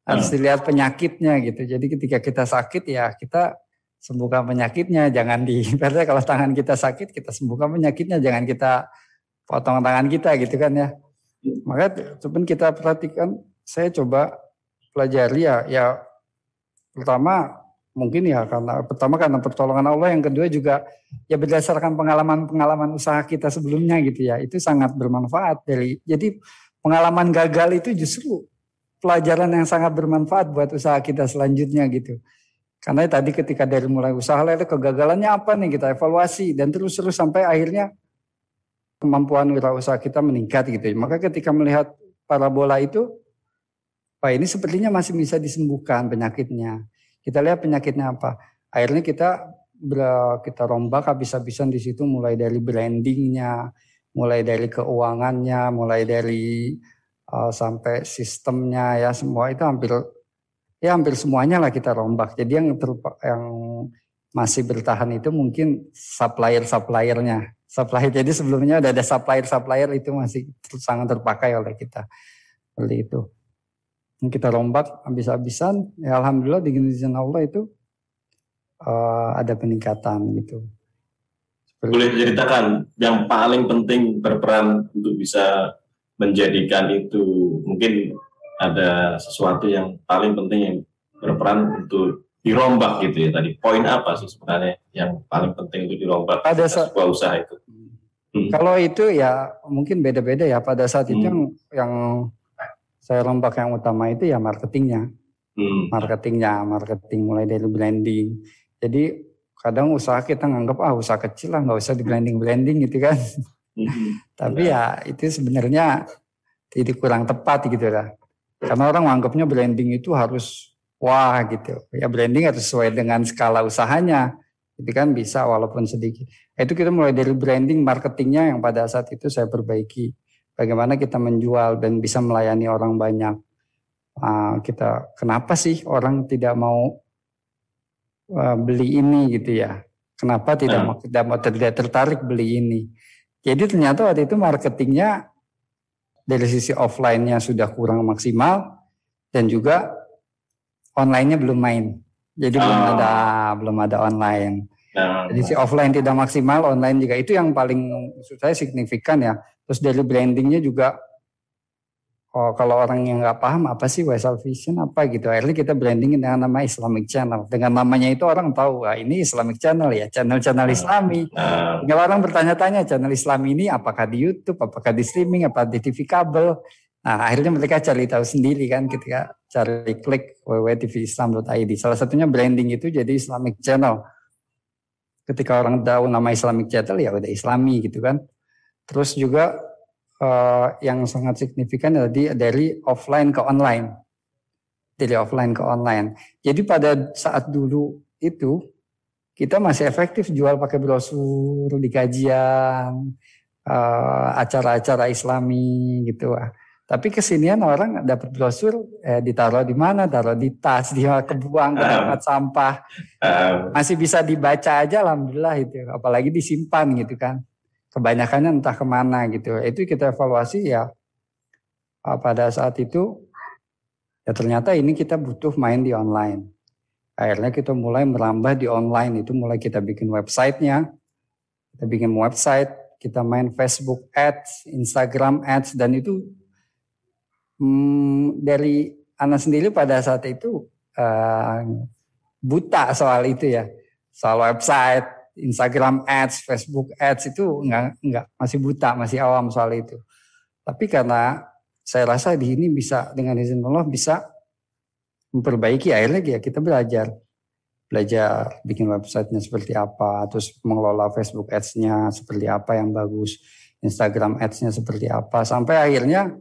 S4: Harus dilihat penyakitnya gitu. Jadi ketika kita sakit ya kita sembuhkan penyakitnya, jangan di kalau tangan kita sakit kita sembuhkan penyakitnya, jangan kita potong tangan kita gitu kan ya. Maka cuman kita perhatikan, saya coba pelajari ya, ya pertama mungkin ya karena pertama karena pertolongan Allah, yang kedua juga ya berdasarkan pengalaman-pengalaman usaha kita sebelumnya gitu ya, itu sangat bermanfaat dari. Jadi pengalaman gagal itu justru pelajaran yang sangat bermanfaat buat usaha kita selanjutnya gitu. Karena tadi ketika dari mulai usaha lalu kegagalannya apa nih kita evaluasi dan terus-terus sampai akhirnya kemampuan wirausaha kita meningkat gitu. Maka ketika melihat parabola itu, wah ini sepertinya masih bisa disembuhkan penyakitnya. Kita lihat penyakitnya apa. Akhirnya kita kita rombak habis-habisan di situ mulai dari brandingnya, mulai dari keuangannya, mulai dari uh, sampai sistemnya ya semua itu hampir ya hampir semuanya lah kita rombak. Jadi yang ter, yang masih bertahan itu mungkin supplier-suppliernya. Supplier jadi sebelumnya udah ada supplier-supplier itu masih sangat terpakai oleh kita. Seperti itu. Kita rombak habis-habisan, ya alhamdulillah dengan izin Allah itu uh, ada peningkatan gitu.
S3: Seperti Boleh diceritakan yang paling penting berperan untuk bisa menjadikan itu mungkin ada sesuatu yang paling penting yang berperan untuk dirombak gitu ya tadi poin apa sih sebenarnya yang paling penting untuk dirombak pada saat sebuah usaha itu
S4: hmm. kalau itu ya mungkin beda-beda ya pada saat hmm. itu yang yang saya rombak yang utama itu ya marketingnya hmm. marketingnya marketing mulai dari branding jadi kadang usaha kita nganggap ah usaha kecil lah nggak usah di blending blending gitu kan hmm. tapi ya itu sebenarnya tidak kurang tepat gitu lah karena orang menganggapnya branding itu harus wah gitu. Ya branding harus sesuai dengan skala usahanya. Itu kan bisa walaupun sedikit. Itu kita mulai dari branding marketingnya yang pada saat itu saya perbaiki. Bagaimana kita menjual dan bisa melayani orang banyak. Uh, kita kenapa sih orang tidak mau uh, beli ini gitu ya? Kenapa tidak hmm. mau tidak mau tidak tertarik beli ini? Jadi ternyata waktu itu marketingnya dari sisi offline-nya sudah kurang maksimal dan juga online-nya belum main. Jadi oh. belum ada belum ada online. Nah, Jadi si offline tidak maksimal, online juga itu yang paling maksud saya signifikan ya. Terus dari brandingnya juga oh, kalau orang yang nggak paham apa sih Wesal Vision apa gitu. Akhirnya kita brandingin dengan nama Islamic Channel. Dengan namanya itu orang tahu, wah ini Islamic Channel ya, channel-channel nah, Islami. Nah. Kalau orang bertanya-tanya channel Islam ini apakah di YouTube, apakah di streaming, apa di TV kabel. Nah akhirnya mereka cari tahu sendiri kan ketika cari klik www.tvislam.id. Salah satunya branding itu jadi Islamic Channel. Ketika orang tahu nama Islamic Channel ya udah Islami gitu kan. Terus juga uh, yang sangat signifikan dari dari offline ke online. Dari offline ke online. Jadi pada saat dulu itu kita masih efektif jual pakai brosur di kajian, uh, acara-acara islami gitu. Tapi kesinian orang dapat brosur eh, ditaruh di mana, taruh di tas, dia kebuang ke tempat sampah. Masih bisa dibaca aja alhamdulillah itu. Apalagi disimpan gitu kan. Kebanyakannya entah ke mana gitu. Itu kita evaluasi ya ah, pada saat itu ya ternyata ini kita butuh main di online. Akhirnya kita mulai merambah di online itu mulai kita bikin websitenya, kita bikin website, kita main Facebook Ads, Instagram Ads dan itu hmm, dari anak sendiri pada saat itu uh, buta soal itu ya. Soal website Instagram ads Facebook ads itu enggak enggak masih buta masih awam soal itu. Tapi karena saya rasa di ini bisa dengan izin Allah bisa memperbaiki akhirnya ya kita belajar. Belajar bikin websitenya seperti apa terus mengelola Facebook ads-nya seperti apa yang bagus Instagram ads-nya seperti apa sampai akhirnya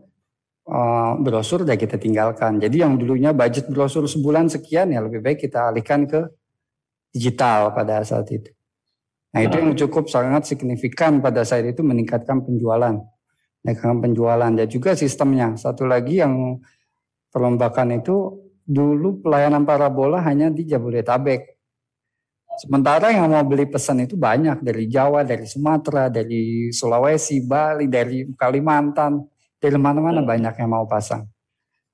S4: uh, brosur udah kita tinggalkan. Jadi yang dulunya budget brosur sebulan sekian ya lebih baik kita alihkan ke digital pada saat itu. Nah itu yang cukup sangat signifikan pada saat itu meningkatkan penjualan. Meningkatkan penjualan dan juga sistemnya. Satu lagi yang perlombakan itu dulu pelayanan parabola hanya di Jabodetabek. Sementara yang mau beli pesan itu banyak dari Jawa, dari Sumatera, dari Sulawesi, Bali, dari Kalimantan dari mana-mana banyak yang mau pasang.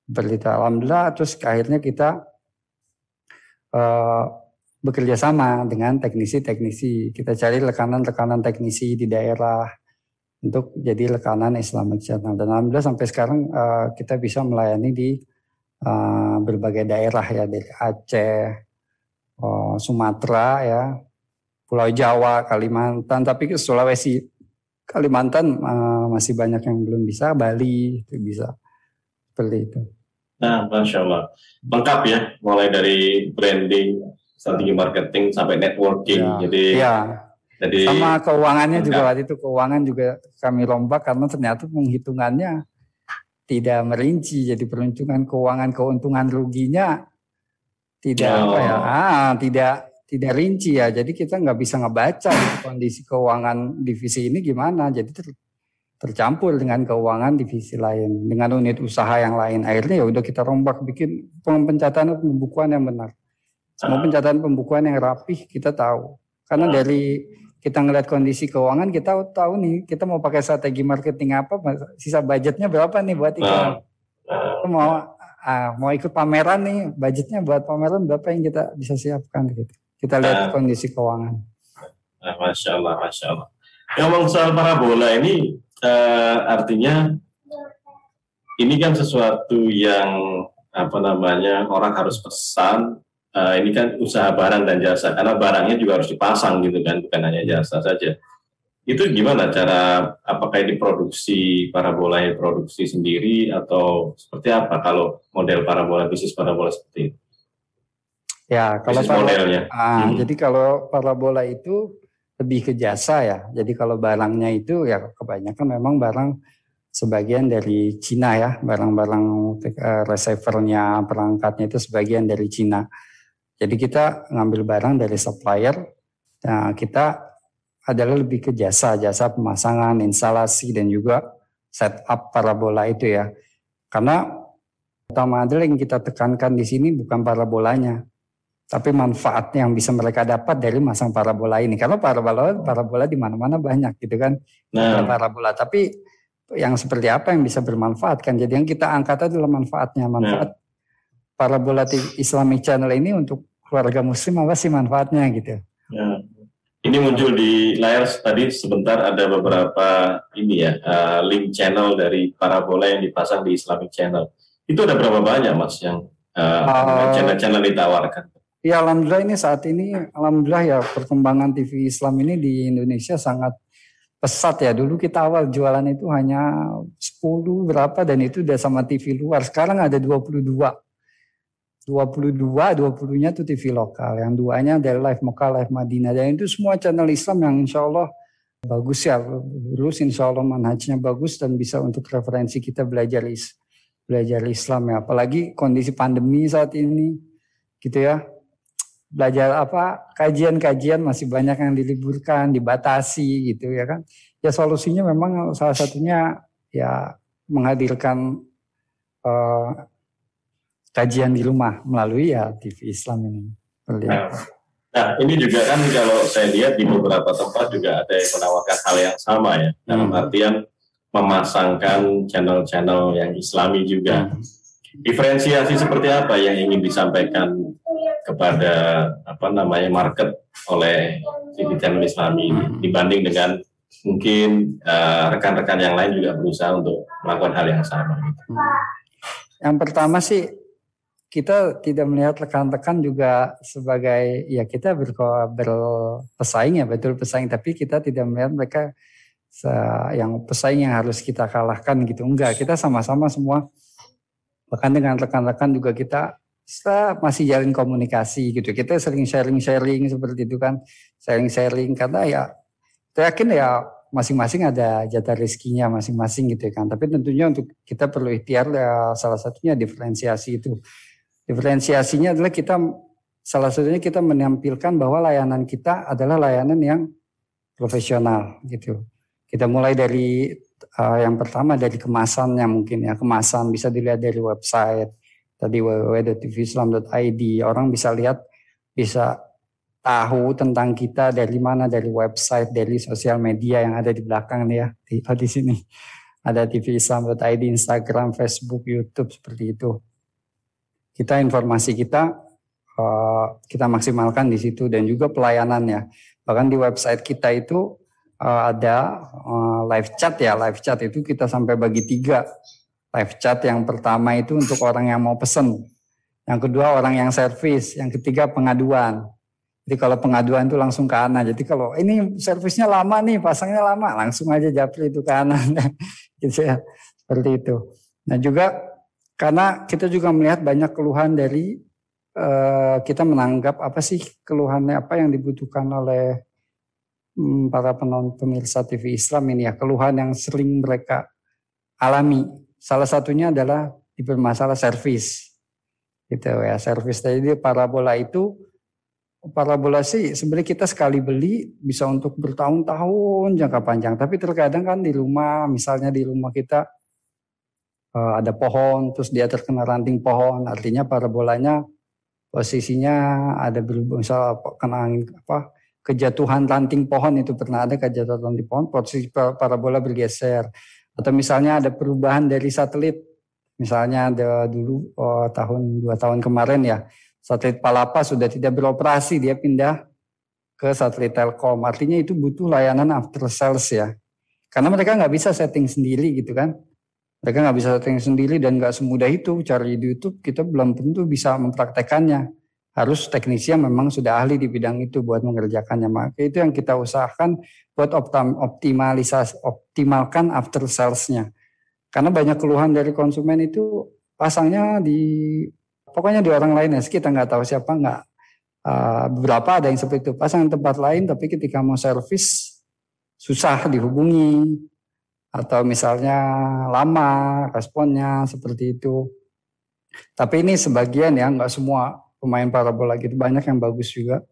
S4: Berita alhamdulillah terus akhirnya kita uh, bekerja sama dengan teknisi-teknisi. Kita cari rekanan-rekanan teknisi di daerah untuk jadi rekanan Islamic Channel dan alhamdulillah sampai sekarang uh, kita bisa melayani di uh, berbagai daerah ya. Dari Aceh, uh, Sumatera ya, Pulau Jawa, Kalimantan, tapi Sulawesi Kalimantan uh, masih banyak yang belum bisa, Bali itu bisa seperti itu.
S3: Nah, masya Allah, lengkap ya, mulai dari branding, strategi marketing sampai networking. Ya, jadi,
S4: ya. jadi sama keuangannya lengkap. juga waktu itu keuangan juga kami rombak karena ternyata penghitungannya tidak merinci, jadi peruntungan keuangan keuntungan ruginya tidak oh. apa ya, ah, tidak tidak rinci ya. Jadi kita nggak bisa ngebaca gitu, kondisi keuangan divisi ini gimana. Jadi ter, tercampur dengan keuangan divisi lain, dengan unit usaha yang lain. Akhirnya ya udah kita rombak bikin pencatatan pembukuan yang benar. Semua pencatatan pembukuan yang rapih kita tahu. Karena dari kita ngeliat kondisi keuangan kita tahu nih kita mau pakai strategi marketing apa, sisa budgetnya berapa nih buat iklan. Kita mau ah, mau ikut pameran nih, budgetnya buat pameran berapa yang kita bisa siapkan gitu. Kita lihat kondisi keuangan.
S3: Nah, Masya Allah, Masya Allah. Ngomong soal parabola ini eh, artinya ini kan sesuatu yang apa namanya orang harus pesan. Eh, ini kan usaha barang dan jasa karena barangnya juga harus dipasang gitu kan, bukan hanya jasa saja. Itu gimana cara apakah ini produksi parabola yang produksi sendiri atau seperti apa kalau model parabola bisnis parabola seperti itu?
S4: Ya, kalau
S3: Bisnis
S4: para-
S3: modelnya.
S4: Ah,
S3: Hmm.
S4: jadi kalau parabola itu lebih ke jasa ya. Jadi kalau barangnya itu ya kebanyakan memang barang sebagian dari Cina ya, barang-barang eh, receivernya, perangkatnya itu sebagian dari Cina. Jadi kita ngambil barang dari supplier, nah kita adalah lebih ke jasa, jasa pemasangan, instalasi dan juga setup parabola itu ya. Karena utama adalah yang kita tekankan di sini bukan parabolanya, tapi manfaat yang bisa mereka dapat dari masang parabola ini. Karena parabola parabola di mana-mana banyak gitu kan.
S3: Nah,
S4: Parabola, tapi yang seperti apa yang bisa bermanfaat kan. Jadi yang kita angkat adalah manfaatnya, manfaat parabola TV Islamic Channel ini untuk keluarga muslim apa sih manfaatnya gitu.
S3: Ya. Ini muncul di layar tadi sebentar ada beberapa ini ya eh, link channel dari parabola yang dipasang di Islamic Channel. Itu ada berapa banyak mas yang eh,
S4: Uh,
S3: channel-channel ditawarkan?
S4: Ya alhamdulillah ini saat ini alhamdulillah ya perkembangan TV Islam ini di Indonesia sangat pesat ya. Dulu kita awal jualan itu hanya 10 berapa dan itu udah sama TV luar. Sekarang ada 22. 22, 20-nya itu TV lokal. Yang duanya dari Live Mekah, Live Madinah. Dan itu semua channel Islam yang insya Allah bagus ya. Lurus insya Allah manhajnya bagus dan bisa untuk referensi kita belajar belajar Islam ya. Apalagi kondisi pandemi saat ini gitu ya belajar apa kajian-kajian masih banyak yang diliburkan, dibatasi gitu ya kan. Ya solusinya memang salah satunya ya menghadirkan eh, kajian di rumah melalui ya TV Islam ini.
S3: Nah, nah, ini juga kan kalau saya lihat di beberapa tempat juga ada yang menawarkan hal yang sama ya. Dalam
S4: Hmm.
S3: artian memasangkan channel-channel yang Islami juga. Diferensiasi seperti apa yang ingin disampaikan kepada apa namanya market oleh TV channel Islami ini. Dibanding dengan mungkin eh, rekan-rekan yang lain juga berusaha untuk melakukan hal yang sama. gitu.
S4: Yang pertama sih kita tidak melihat rekan-rekan juga sebagai ya kita berpesaing ya betul pesaing. Tapi kita tidak melihat mereka se- yang pesaing yang harus kita kalahkan gitu. Enggak kita sama-sama semua. Bahkan dengan rekan-rekan juga kita se- masih jalin komunikasi gitu kita sering sharing-sharing seperti itu kan sharing-sharing karena ya saya yakin ya masing-masing ada jatah rezekinya masing-masing gitu kan. Tapi tentunya untuk kita perlu ikhtiar ya salah satunya diferensiasi itu. Diferensiasinya adalah kita salah satunya kita menampilkan bahwa layanan kita adalah layanan yang profesional gitu. Kita mulai dari eh, yang pertama dari kemasannya mungkin ya kemasan bisa dilihat dari website tadi www.tvislam.id orang bisa lihat bisa tahu tentang kita dari mana dari website dari sosial media yang ada di belakang nih ya. Di, oh, di sini. Ada tvislam.id Instagram Facebook YouTube seperti itu. Kita informasi kita eh, kita maksimalkan di situ dan juga pelayanannya bahkan di website kita itu eh, ada eh, live chat ya. Live chat itu kita sampai bagi tiga live chat yang pertama itu untuk orang yang mau pesen yang kedua orang yang servis yang ketiga pengaduan jadi kalau pengaduan itu langsung ke Ana. Jadi kalau ini servisnya lama nih, pasangnya lama, langsung aja japri itu ke Ana. gitu ya. Seperti itu. Nah juga karena kita juga melihat banyak keluhan dari eh, kita menanggap apa sih keluhannya apa yang dibutuhkan oleh hmm, para penonton pemirsa TV Islam ini ya keluhan yang sering mereka alami. Salah satunya adalah di bermasalah servis. Gitu ya, servis tadi parabola itu parabola sih sebenarnya kita sekali beli bisa untuk bertahun-tahun jangka panjang. Tapi terkadang kan di rumah, misalnya di rumah kita eh, ada pohon, terus dia terkena ranting pohon, artinya parabolanya posisinya ada berubah misal kena angin apa kejatuhan ranting pohon itu pernah ada kejatuhan ranting pohon posisi pa- parabola bergeser atau misalnya ada perubahan dari satelit. Misalnya ada dulu oh, tahun dua tahun kemarin ya satelit Palapa sudah tidak beroperasi dia pindah ke satelit Telkom. Artinya itu butuh layanan after sales ya. Karena mereka nggak bisa setting sendiri gitu kan. Mereka nggak bisa setting sendiri dan nggak semudah itu cari di YouTube kita belum tentu bisa mempraktekannya harus teknisi yang memang sudah ahli di bidang itu buat mengerjakannya. Maka itu yang kita usahakan buat optim, optimalisasi optimalkan after salesnya. Karena banyak keluhan dari konsumen itu pasangnya di pokoknya di orang lain ya. Kita nggak tahu siapa nggak uh, beberapa ada yang seperti itu. Pasang tempat lain tapi ketika mau servis susah dihubungi. Atau misalnya lama responnya seperti itu. Tapi ini sebagian ya nggak semua pemain parabola gitu banyak yang bagus juga.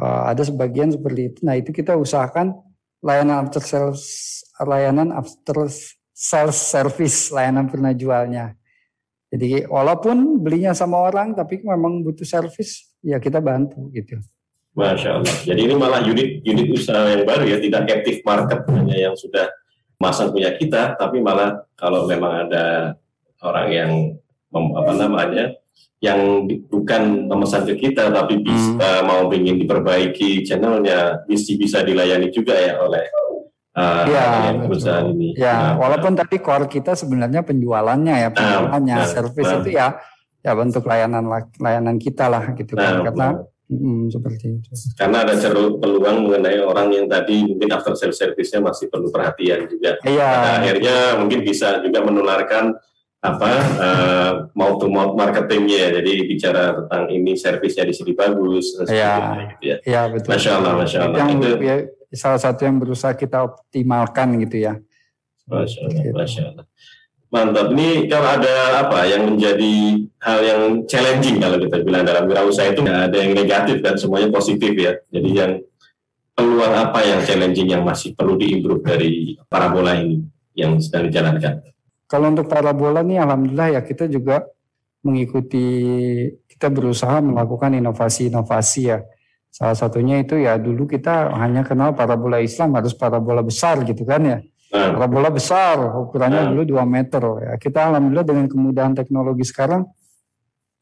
S4: Uh, ada sebagian seperti itu. Nah itu kita usahakan layanan after sales layanan after sales service layanan pernah jualnya. Jadi walaupun belinya sama orang tapi memang butuh service ya kita bantu gitu.
S3: Masya Allah. Jadi ini malah unit unit usaha yang baru ya, tidak captive market hanya yang sudah masang punya kita, tapi malah kalau memang ada orang yang apa namanya yang bukan memesan ke kita tapi bisa mau ingin diperbaiki channelnya bisa bisa dilayani juga ya oleh uh, yang perusahaan ini.
S4: Ya,
S3: Nah,
S4: walaupun tapi core kita sebenarnya penjualannya ya, penjualannya,
S3: nah,
S4: service
S3: nah.
S4: itu ya ya bentuk layanan layanan kita lah gitu kan.
S3: Nah,
S4: Karena mm, seperti itu.
S3: karena ada ceruk peluang mengenai orang yang tadi mungkin after sales service-nya masih perlu perhatian juga.
S4: Iya.
S3: Pada akhirnya mungkin bisa juga menularkan apa uh, mouth to mouth marketingnya ya. jadi bicara tentang ini servisnya di sini bagus
S4: Iya.
S3: gitu ya.
S4: Iya betul.
S3: Masya Allah, Masya Allah.
S4: Yang
S3: Itu,
S4: ya, salah satu yang berusaha kita optimalkan gitu ya.
S3: Masya Allah, Masya Allah. Mantap. Ini kalau ada apa yang menjadi hal yang challenging kalau kita bilang dalam wirausaha itu nggak ada yang negatif dan semuanya positif ya. Jadi yang peluang apa yang challenging yang masih perlu diimprove dari parabola ini yang sedang dijalankan?
S4: Kalau untuk parabola nih alhamdulillah ya kita juga mengikuti kita berusaha melakukan inovasi-inovasi ya. Salah satunya itu ya dulu kita hanya kenal parabola Islam harus parabola besar gitu kan ya. Parabola besar ukurannya dulu 2 meter ya. Kita alhamdulillah dengan kemudahan teknologi sekarang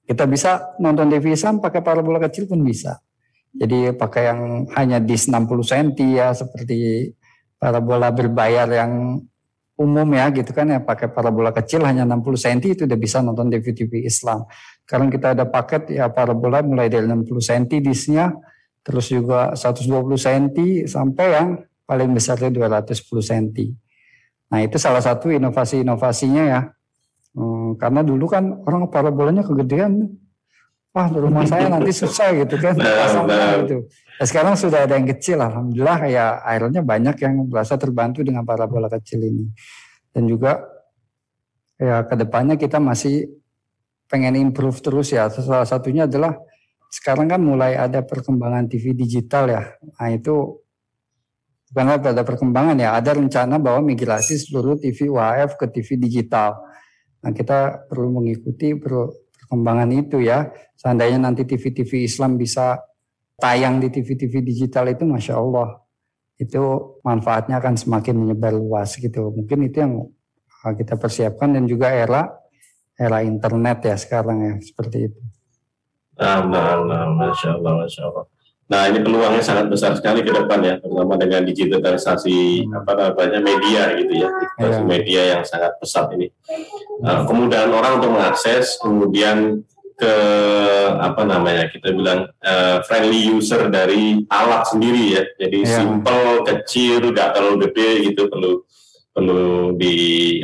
S4: kita bisa nonton TV Islam pakai parabola kecil pun bisa. Jadi pakai yang hanya disk 60 cm ya seperti parabola berbayar yang umum ya gitu kan ya pakai parabola kecil hanya 60 cm itu udah bisa nonton TV TV Islam. Sekarang kita ada paket ya parabola mulai dari 60 cm disknya terus juga 120 cm sampai yang paling besarnya 210 cm. Nah itu salah satu inovasi-inovasinya ya. Hmm, karena dulu kan orang parabolanya kegedean. Wah rumah saya nanti susah gitu kan.
S3: Nah,
S4: pasangnya
S3: nah.
S4: gitu. Nah, sekarang sudah ada yang kecil Alhamdulillah ya akhirnya banyak yang merasa terbantu dengan parabola kecil ini. Dan juga ya ke depannya kita masih pengen improve terus ya. Salah satunya adalah sekarang kan mulai ada perkembangan TV digital ya. Nah itu bukan ada perkembangan ya, ada rencana bahwa migrasi seluruh TV UHF ke TV digital. Nah kita perlu mengikuti per- perkembangan itu ya. Seandainya nanti TV-TV Islam bisa tayang di TV-TV digital itu, masya Allah, itu manfaatnya akan semakin menyebar luas gitu. Mungkin itu yang uh, kita persiapkan dan juga era era internet ya sekarang ya seperti itu.
S3: Nah, nah, Masya Allah, Masya Allah. Nah, ini peluangnya sangat besar sekali ke depan ya, terutama dengan digitalisasi apa namanya media gitu ya, digitalisasi
S4: Iya.
S3: media yang sangat pesat ini. Nah, kemudahan orang untuk mengakses, kemudian ke apa namanya kita bilang eh, friendly user dari alat sendiri ya, jadi
S4: Iya.
S3: simple, kecil, tidak terlalu gede gitu, perlu perlu di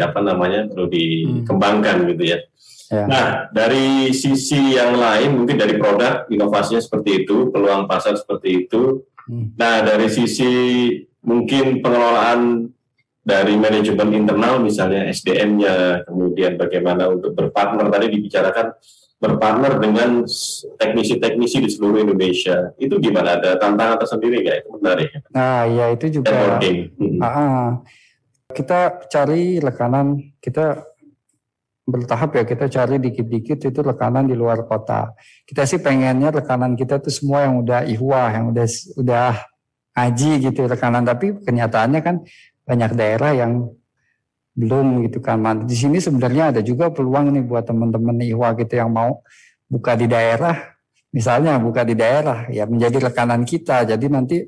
S3: apa namanya perlu dikembangkan gitu ya.
S4: Ya.
S3: Nah, dari sisi yang lain, mungkin dari produk, inovasinya seperti itu, peluang pasar seperti itu.
S4: Hmm.
S3: Nah, dari sisi mungkin pengelolaan dari manajemen internal, misalnya SDM-nya, kemudian bagaimana untuk berpartner, tadi dibicarakan berpartner dengan teknisi-teknisi di seluruh Indonesia. Itu gimana? Ada tantangan tersendiri nggak? Itu menarik.
S4: Nah ya itu juga
S3: Networking.
S4: Ah, ah. kita cari rekanan kita bertahap ya kita cari dikit-dikit itu rekanan di luar kota. Kita sih pengennya rekanan kita tuh semua yang udah ihwah, yang udah udah ngaji gitu rekanan. Tapi kenyataannya kan banyak daerah yang belum gitu kan. Nah, di sini sebenarnya ada juga peluang nih buat teman-teman ihwah gitu yang mau buka di daerah. Misalnya buka di daerah ya menjadi rekanan kita. Jadi nanti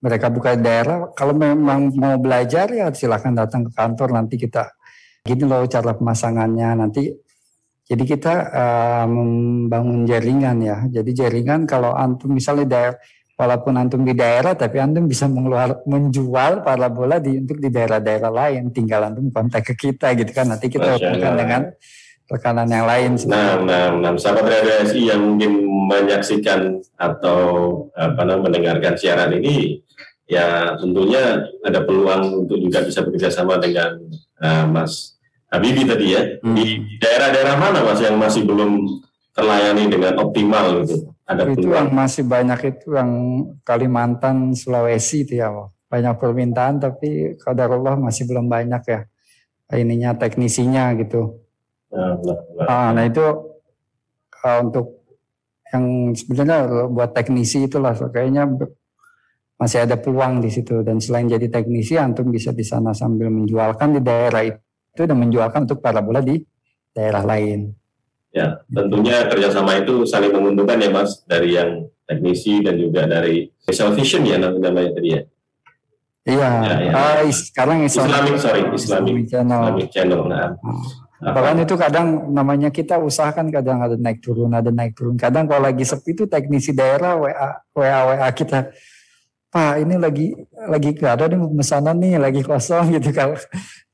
S4: mereka buka di daerah. Kalau memang mau belajar ya silahkan datang ke kantor nanti kita Gini loh cara pemasangannya nanti. Jadi kita uh, membangun jaringan ya. Jadi jaringan kalau antum misalnya daerah, walaupun antum di daerah, tapi antum bisa mengeluar, menjual parabola di untuk di daerah-daerah lain. Tinggal antum kontak ke kita gitu kan. Nanti kita hubungkan dengan rekanan yang lain.
S3: Nah, nah, nah, sahabat radiasi yang mungkin menyaksikan atau apa namanya mendengarkan siaran ini, ya tentunya ada peluang untuk juga bisa bekerjasama dengan uh, Mas Habibi tadi ya hmm. di daerah-daerah mana mas yang masih belum terlayani dengan optimal gitu
S4: ada itu peluang. yang masih banyak itu yang Kalimantan Sulawesi itu ya banyak permintaan tapi Allah masih belum banyak ya ininya teknisinya gitu nah, nah, nah. Ah, nah itu uh, untuk yang sebenarnya buat teknisi itulah kayaknya masih ada peluang di situ dan selain jadi teknisi antum bisa di sana sambil menjualkan di daerah itu itu dan menjualkan untuk parabola di daerah lain.
S3: Ya, tentunya kerjasama itu saling menguntungkan ya Mas, dari yang teknisi dan juga dari visual vision ya namanya tadi ya.
S4: Iya, ya, ya. Uh, sekarang
S3: Islamic, Islamic sorry, Islamic, Islamic channel. Islamic channel. Nah.
S4: Nah, bahkan itu kadang namanya kita usahakan kadang ada naik turun, ada naik turun. Kadang kalau lagi sepi itu teknisi daerah WA WA WA kita Pak ini lagi lagi gak ada nih pemesanan nih lagi kosong gitu kalau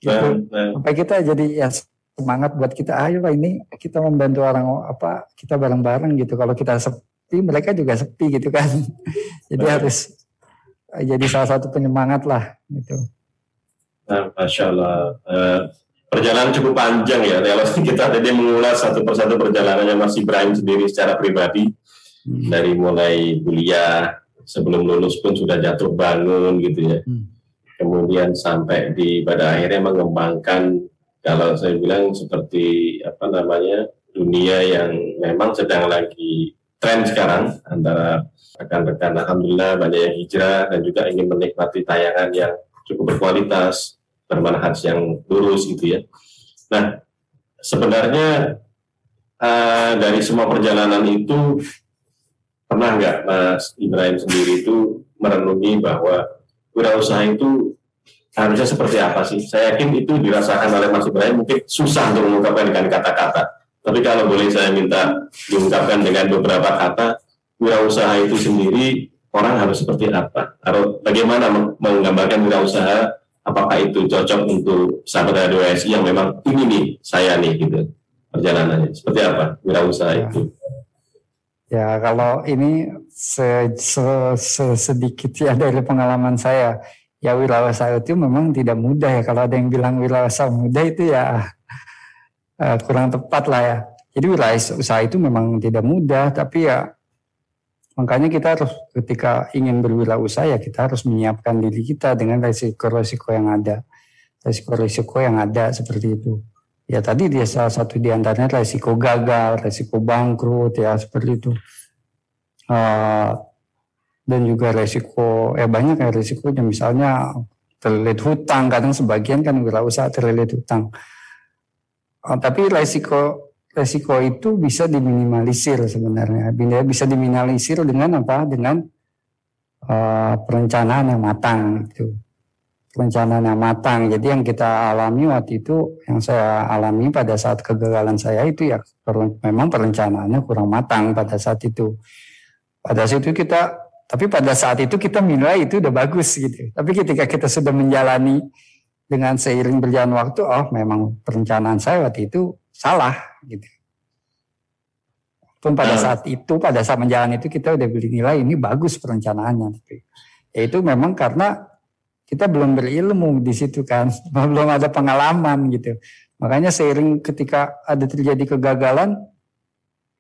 S4: gitu nah, sampai kita jadi ya semangat buat kita ayo pak ini kita membantu orang apa kita bareng-bareng gitu kalau kita sepi mereka juga sepi gitu kan jadi nah. harus jadi salah satu penyemangat lah gitu
S3: nah, masya Allah uh, perjalanan cukup panjang ya kalau kita tadi mengulas satu persatu perjalanannya Mas Ibrahim sendiri secara pribadi hmm. dari mulai kuliah sebelum lulus pun sudah jatuh bangun gitu ya. Hmm. Kemudian sampai di pada akhirnya mengembangkan kalau saya bilang seperti apa namanya dunia yang memang sedang lagi tren sekarang antara rekan-rekan alhamdulillah banyak yang hijrah dan juga ingin menikmati tayangan yang cukup berkualitas bermanfaat yang lurus gitu ya. Nah sebenarnya uh, dari semua perjalanan itu pernah nggak Mas Ibrahim sendiri itu merenungi bahwa wirausaha itu harusnya seperti apa sih? Saya yakin itu dirasakan oleh Mas Ibrahim mungkin susah untuk mengungkapkan dengan kata-kata. Tapi kalau boleh saya minta diungkapkan dengan beberapa kata, wirausaha itu sendiri orang harus seperti apa? Atau bagaimana menggambarkan wirausaha? Apakah itu cocok untuk sahabat radio SI yang memang ini nih saya nih gitu perjalanannya? Seperti apa wirausaha itu?
S4: Ya kalau ini se, se, se, sedikit ya dari pengalaman saya, ya wirausaha itu memang tidak mudah ya. Kalau ada yang bilang wirausaha mudah itu ya uh, kurang tepat lah ya. Jadi wirausaha itu memang tidak mudah, tapi ya makanya kita harus ketika ingin berwirausaha ya kita harus menyiapkan diri kita dengan resiko-resiko yang ada, resiko-resiko yang ada seperti itu. Ya tadi dia salah satu di antaranya resiko gagal, resiko bangkrut ya seperti itu. Uh, dan juga resiko, ya banyak ya resikonya misalnya terlilit hutang, kadang sebagian kan wirausaha terlilit hutang. Uh, tapi resiko resiko itu bisa diminimalisir sebenarnya. Bisa diminimalisir dengan apa? Dengan uh, perencanaan yang matang itu perencanaan yang matang. Jadi yang kita alami waktu itu, yang saya alami pada saat kegagalan saya itu ya memang perencanaannya kurang matang pada saat itu. Pada saat itu kita, tapi pada saat itu kita menilai itu udah bagus gitu. Tapi ketika kita sudah menjalani dengan seiring berjalan waktu, oh memang perencanaan saya waktu itu salah gitu. Pun pada saat itu, pada saat menjalani itu kita udah beli nilai ini bagus perencanaannya. Tapi ya itu memang karena kita belum berilmu di situ kan, belum ada pengalaman gitu. Makanya seiring ketika ada terjadi kegagalan,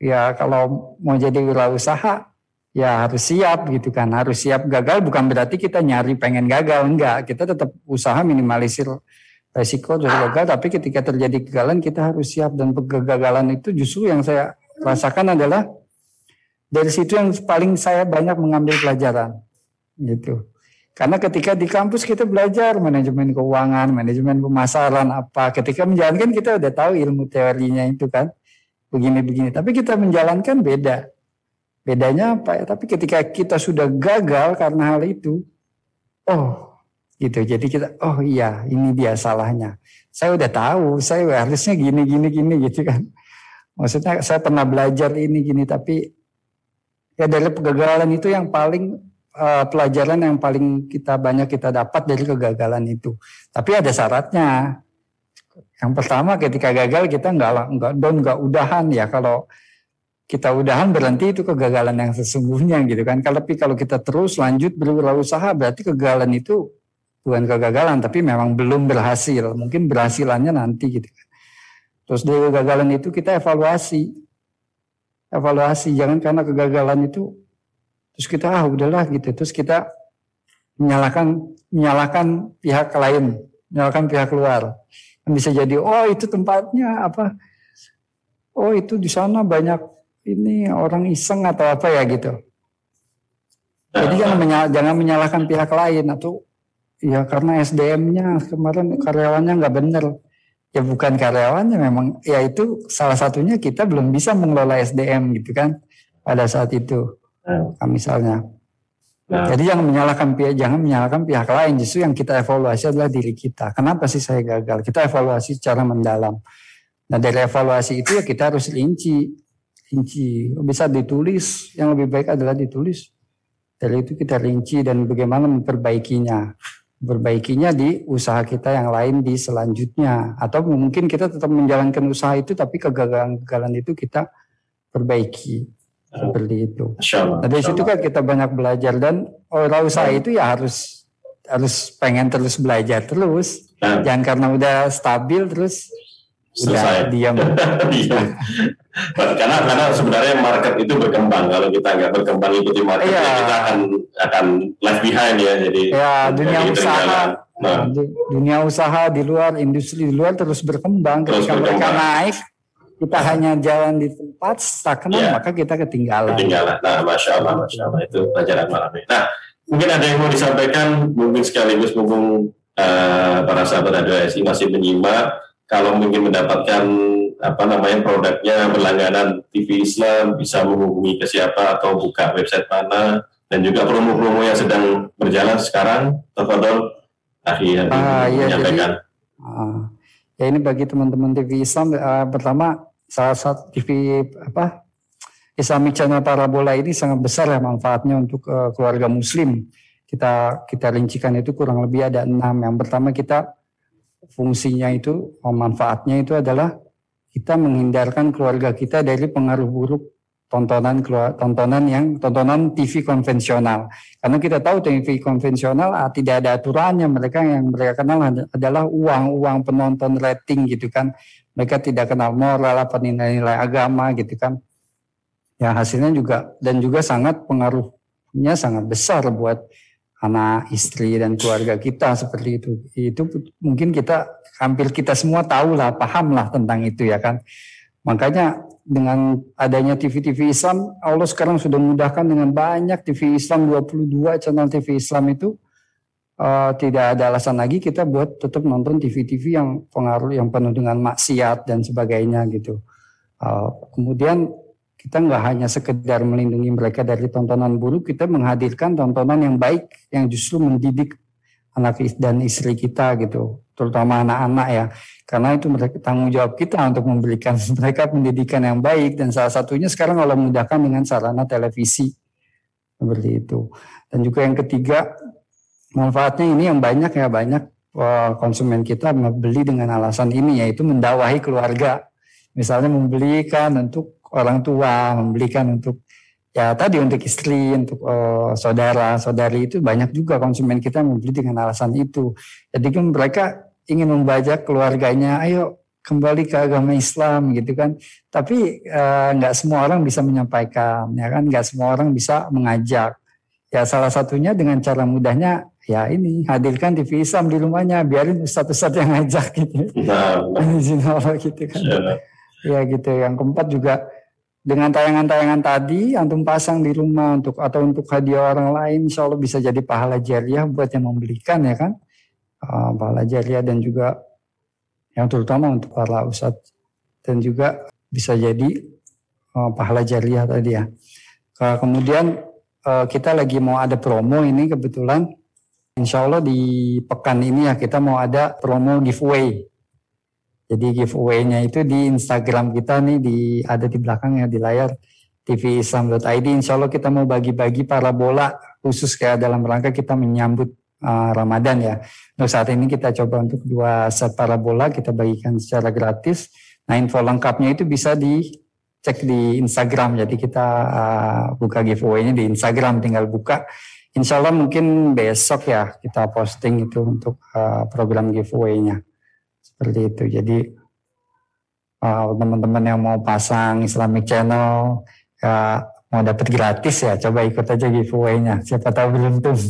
S4: ya kalau mau jadi wirausaha, ya harus siap gitu kan, harus siap. Gagal bukan berarti kita nyari pengen gagal, enggak. Kita tetap usaha minimalisir resiko terus gagal tapi ketika terjadi kegagalan kita harus siap. Dan kegagalan itu justru yang saya rasakan adalah dari situ yang paling saya banyak mengambil pelajaran gitu. Karena ketika di kampus kita belajar manajemen keuangan manajemen pemasaran apa ketika menjalankan kita udah tahu ilmu teorinya itu kan begini-begini. Tapi kita menjalankan beda bedanya apa ya? Tapi ketika kita sudah gagal karena hal itu oh gitu. Jadi kita oh iya ini dia salahnya. Saya udah tahu saya harusnya gini gini gini gitu kan. Maksudnya saya pernah belajar ini gini tapi ya dari kegagalan itu yang paling uh, pelajaran yang paling kita banyak kita dapat dari kegagalan itu. Tapi ada syaratnya. Yang pertama ketika gagal kita nggak nggak don nggak udahan ya. Kalau kita udahan berhenti itu kegagalan yang sesungguhnya gitu kan. Kalau tapi kalau kita terus lanjut berusaha berarti kegagalan itu bukan kegagalan tapi memang belum berhasil. Mungkin berhasilannya nanti gitu kan. Terus dari kegagalan itu kita evaluasi. Evaluasi jangan karena kegagalan itu terus kita ah udahlah gitu. Terus kita menyalahkan menyalahkan pihak lain, menyalahkan pihak luar. Bisa jadi oh itu tempatnya apa? Oh itu di sana banyak ini orang iseng atau apa ya gitu. Jadi jangan, menyal, jangan menyalahkan pihak lain atau ya karena SDM-nya kemarin karyawannya nggak benar. Ya bukan karyawannya memang ya itu salah satunya kita belum bisa mengelola SDM gitu kan pada saat itu nah, misalnya. Nah. Jadi jangan menyalahkan pihak jangan menyalahkan pihak lain justru yang kita evaluasi adalah diri kita. Kenapa sih saya gagal? Kita evaluasi secara mendalam. Nah dari evaluasi itu ya kita harus rinci rinci. Bisa ditulis, yang lebih baik adalah ditulis. Dari itu kita rinci dan bagaimana memperbaikinya. Perbaikinya di usaha kita yang lain di selanjutnya. Atau mungkin kita tetap menjalankan usaha itu tapi kegagalan-kegagalan itu kita perbaiki. Seperti itu. Nah, dari situ kan kita banyak belajar dan orang usaha itu ya harus harus pengen terus belajar terus. Nah. Jangan karena udah stabil terus
S3: selesai.
S4: Diam.
S3: karena karena sebenarnya market itu berkembang kalau kita nggak berkembang ikuti market iya. ya kita akan akan left behind ya jadi
S4: ya dunia usaha nah. dunia usaha di luar industri di luar terus berkembang terus ketika berkembang. mereka naik kita hanya jalan di tempat stagnan ya. maka kita ketinggalan
S3: ketinggalan nah masya allah masya allah itu pelajaran malam ini nah mungkin ada yang mau disampaikan mungkin sekaligus mumpung uh, para sahabat ada masih menyimak kalau mungkin mendapatkan apa namanya produknya berlangganan TV Islam bisa menghubungi ke siapa atau buka website mana dan juga promo-promo yang sedang berjalan sekarang Tafadol akhir ah, iya, menyampaikan.
S4: Jadi, ah, ya ini bagi teman-teman TV Islam uh, pertama salah satu TV apa Islamic Channel Parabola ini sangat besar ya manfaatnya untuk uh, keluarga Muslim. Kita kita rincikan itu kurang lebih ada enam. Yang pertama kita fungsinya itu, manfaatnya itu adalah kita menghindarkan keluarga kita dari pengaruh buruk tontonan tontonan yang tontonan TV konvensional. Karena kita tahu TV konvensional ah, tidak ada aturannya. Mereka yang mereka kenal adalah uang, uang penonton rating gitu kan. Mereka tidak kenal moral apa nilai-nilai agama gitu kan. Ya hasilnya juga dan juga sangat pengaruhnya sangat besar buat anak, istri dan keluarga kita seperti itu. Itu mungkin kita hampir kita semua tahu lah, paham lah tentang itu ya kan. Makanya dengan adanya TV-TV Islam, Allah sekarang sudah mudahkan dengan banyak TV Islam, 22 channel TV Islam itu uh, tidak ada alasan lagi kita buat tetap nonton TV-TV yang pengaruh yang penuh dengan maksiat dan sebagainya gitu. Uh, kemudian kita nggak hanya sekedar melindungi mereka dari tontonan buruk, kita menghadirkan tontonan yang baik yang justru mendidik anak dan istri kita gitu, terutama anak-anak ya. Karena itu mereka tanggung jawab kita untuk memberikan mereka pendidikan yang baik dan salah satunya sekarang kalau memudahkan dengan sarana televisi seperti itu. Dan juga yang ketiga manfaatnya ini yang banyak ya banyak konsumen kita membeli dengan alasan ini yaitu mendakwahi keluarga. Misalnya membelikan untuk orang tua, membelikan untuk ya tadi untuk istri, untuk uh, saudara, saudari itu banyak juga konsumen kita membeli dengan alasan itu. Jadi kan mereka ingin membajak keluarganya, ayo kembali ke agama Islam gitu kan. Tapi uh, nggak semua orang bisa menyampaikan, ya kan? Nggak semua orang bisa mengajak. Ya salah satunya dengan cara mudahnya ya ini hadirkan TV Islam di rumahnya biarin ustadz-ustadz yang ngajak gitu
S3: Nah,
S4: gitu kan
S3: insyaallah.
S4: ya gitu yang keempat juga dengan tayangan-tayangan tadi antum pasang di rumah untuk atau untuk hadiah orang lain insya Allah bisa jadi pahala jariah buat yang membelikan ya kan? Ah, pahala jariah dan juga yang terutama untuk para ustadz. Dan juga bisa jadi ah, pahala jariah tadi ya. Ke- kemudian kita lagi mau ada promo ini kebetulan. Insya Allah di pekan ini ya kita mau ada promo giveaway. Jadi giveaway-nya itu di Instagram kita nih di ada di belakang ya di layar tvislam.id. Insya Allah kita mau bagi-bagi parabola khusus kayak dalam rangka kita menyambut uh, Ramadan ya. Untuk saat ini kita coba untuk dua set parabola kita bagikan secara gratis. Nah info lengkapnya itu bisa dicek di Instagram. Jadi kita uh, buka giveaway-nya di Instagram. Tinggal buka Insya Allah mungkin besok ya kita posting itu untuk uh, program giveaway-nya. Seperti itu. Jadi uh, teman-teman yang mau pasang Islamic Channel ya mau dapat gratis ya coba ikut aja giveaway-nya. Siapa tahu beruntung.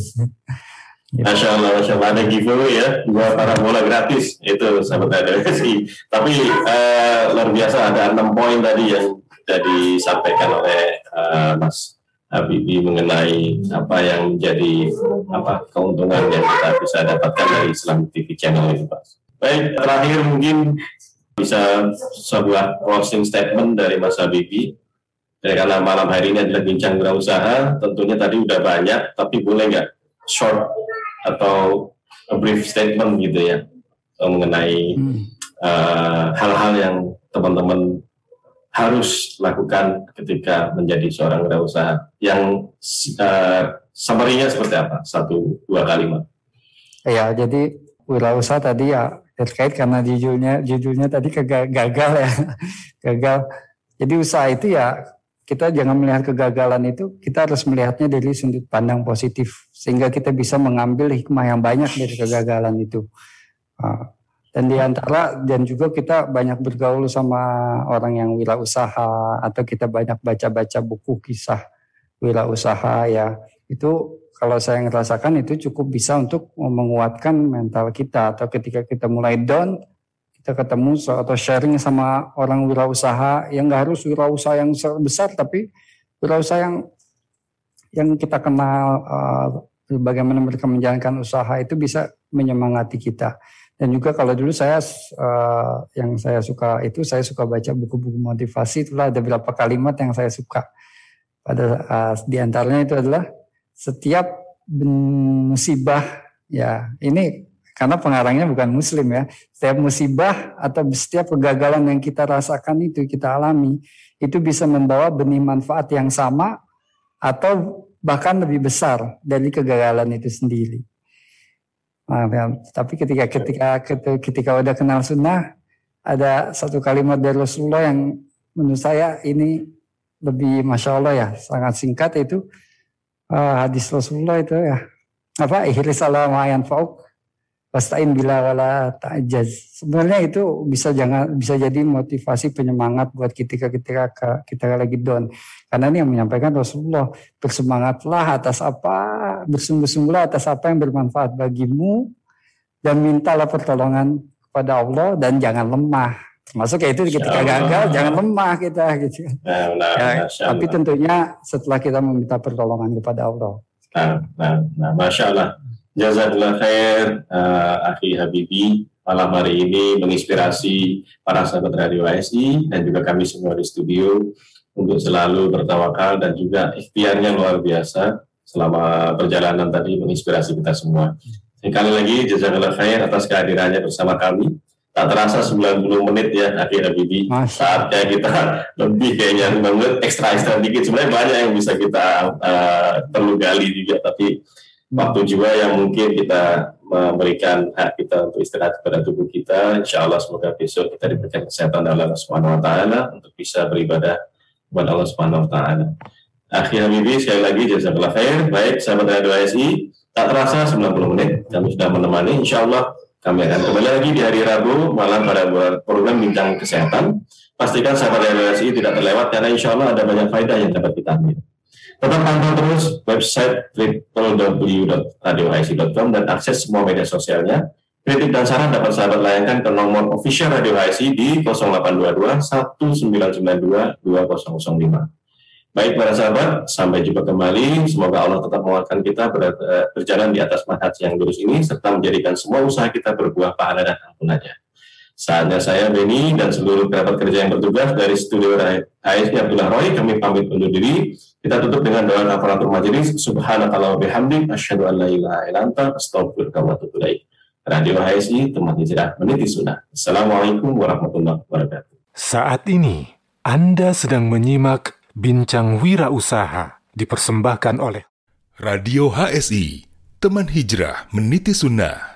S3: Masya Allah, Masya Allah ada giveaway ya dua parabola gratis itu sahabat RWSI. Tapi eh, luar biasa ada enam poin tadi yang sudah disampaikan oleh eh, Mas Habibie mengenai apa yang menjadi apa keuntungan yang kita bisa dapatkan dari Islam TV channel itu Pak. Baik, terakhir mungkin bisa sebuah closing statement dari Mas Habibie. Dan karena malam hari ini adalah bincang wirausaha, tentunya tadi udah banyak, tapi boleh nggak short atau a brief statement gitu ya eh, mengenai
S4: Hmm.
S3: eh, hal-hal yang teman-teman harus lakukan ketika menjadi seorang wirausaha yang uh, summary-nya seperti apa satu dua kalimat
S4: Ya, jadi wirausaha tadi ya terkait karena judulnya judulnya tadi gagal ya, gagal. Jadi usaha itu ya kita jangan melihat kegagalan itu, kita harus melihatnya dari sudut pandang positif sehingga kita bisa mengambil hikmah yang banyak dari kegagalan itu. Ah, Dan di antara dan juga kita banyak bergaul sama orang yang wirausaha atau kita banyak baca-baca buku kisah wirausaha ya itu kalau saya ngerasakan itu cukup bisa untuk menguatkan mental kita. Atau ketika kita mulai down kita ketemu atau sharing sama orang wirausaha yang nggak harus wirausaha yang besar tapi wirausaha yang yang kita kenal uh, bagaimana mereka menjalankan usaha itu bisa menyemangati kita. Dan juga kalau dulu saya uh, yang saya suka itu saya suka baca buku-buku motivasi. Itulah ada beberapa kalimat yang saya suka. Pada uh, di antaranya itu adalah setiap musibah ya ini karena pengarangnya bukan muslim ya setiap musibah atau setiap kegagalan yang kita rasakan itu kita alami itu bisa membawa benih manfaat yang sama atau bahkan lebih besar dari kegagalan itu sendiri. Nah, dan- tapi ketika ketika, ketika udah kenal sunnah ada satu kalimat dari Rasulullah yang menurut saya ini lebih masya Allah ya sangat singkat itu eh, hadis Rasulullah itu ya apa ihris ala ma yanfa'uk wastain bila wala ta'jaz. Sebenarnya itu bisa jangan bisa jadi motivasi penyemangat buat ketika ketika kita lagi down. Karena ini yang menyampaikan Rasulullah bersemangatlah atas apa, bersungguh-sungguhlah atas apa yang bermanfaat bagimu dan mintalah pertolongan kepada Allah dan jangan lemah. Termasuk kayak itu ketika gagal jangan lemah kita gitu.
S3: nah, nah,
S4: Ya, tapi tentunya setelah kita meminta pertolongan kepada Allah.
S3: Nah, nah, nah, Masya Allah. Jazakallah khair, uh, Akhi Habibi. Malam hari ini menginspirasi para sahabat Radio ASI dan juga kami semua di studio untuk selalu bertawakal dan juga ikhtiarnya luar biasa selama perjalanan tadi menginspirasi kita semua. Sekali lagi, jazakallah khair atas kehadirannya bersama kami. Tak terasa 90 menit ya, Akhi Habibi.
S4: Masya
S3: Saatnya kita lebih kayaknya 5 menit ekstra-ekstra dikit. Sebenarnya banyak yang bisa kita uh, perlu gali juga, tapi waktu juga yang mungkin kita memberikan hak kita untuk istirahat kepada tubuh kita. Insya Allah semoga besok kita diberikan kesehatan dari Allah Subhanahu Wa Taala untuk bisa beribadah kepada Allah Subhanahu Wa Taala. Akhir Habibi sekali lagi jazakallah khair. Baik sahabat Radio ASI, tak terasa 90 menit kami sudah menemani. Insya Allah kami akan kembali lagi di hari Rabu malam pada program bincang kesehatan. Pastikan sahabat ASI tidak terlewat karena insya Allah ada banyak faedah yang dapat kita ambil. Tetap pantau terus website www.radiohsi.com dan akses semua media sosialnya. Kritik dan saran dapat sahabat layangkan ke nomor official Radio HSI di 0822 1992 2005. Baik para sahabat, sampai jumpa kembali. Semoga Allah tetap menguatkan kita ber, eh, berjalan di atas manhaj yang lurus ini serta menjadikan semua usaha kita berbuah pahala dan ampunannya. Saatnya saya Beni dan seluruh kerabat kerja yang bertugas dari studio HSI Abdullah Roy kami pamit undur diri. Kita tutup dengan doa kafaratul majelis. Subhanakallah bihamdik asyhadu an la ilaha illa anta astaghfiruka wa atubu ilaik. Radio HSI teman hijrah meniti sunnah. Assalamualaikum warahmatullahi wabarakatuh.
S1: Saat ini Anda sedang menyimak Bincang Wirausaha dipersembahkan oleh
S6: Radio HSI, teman hijrah meniti sunnah.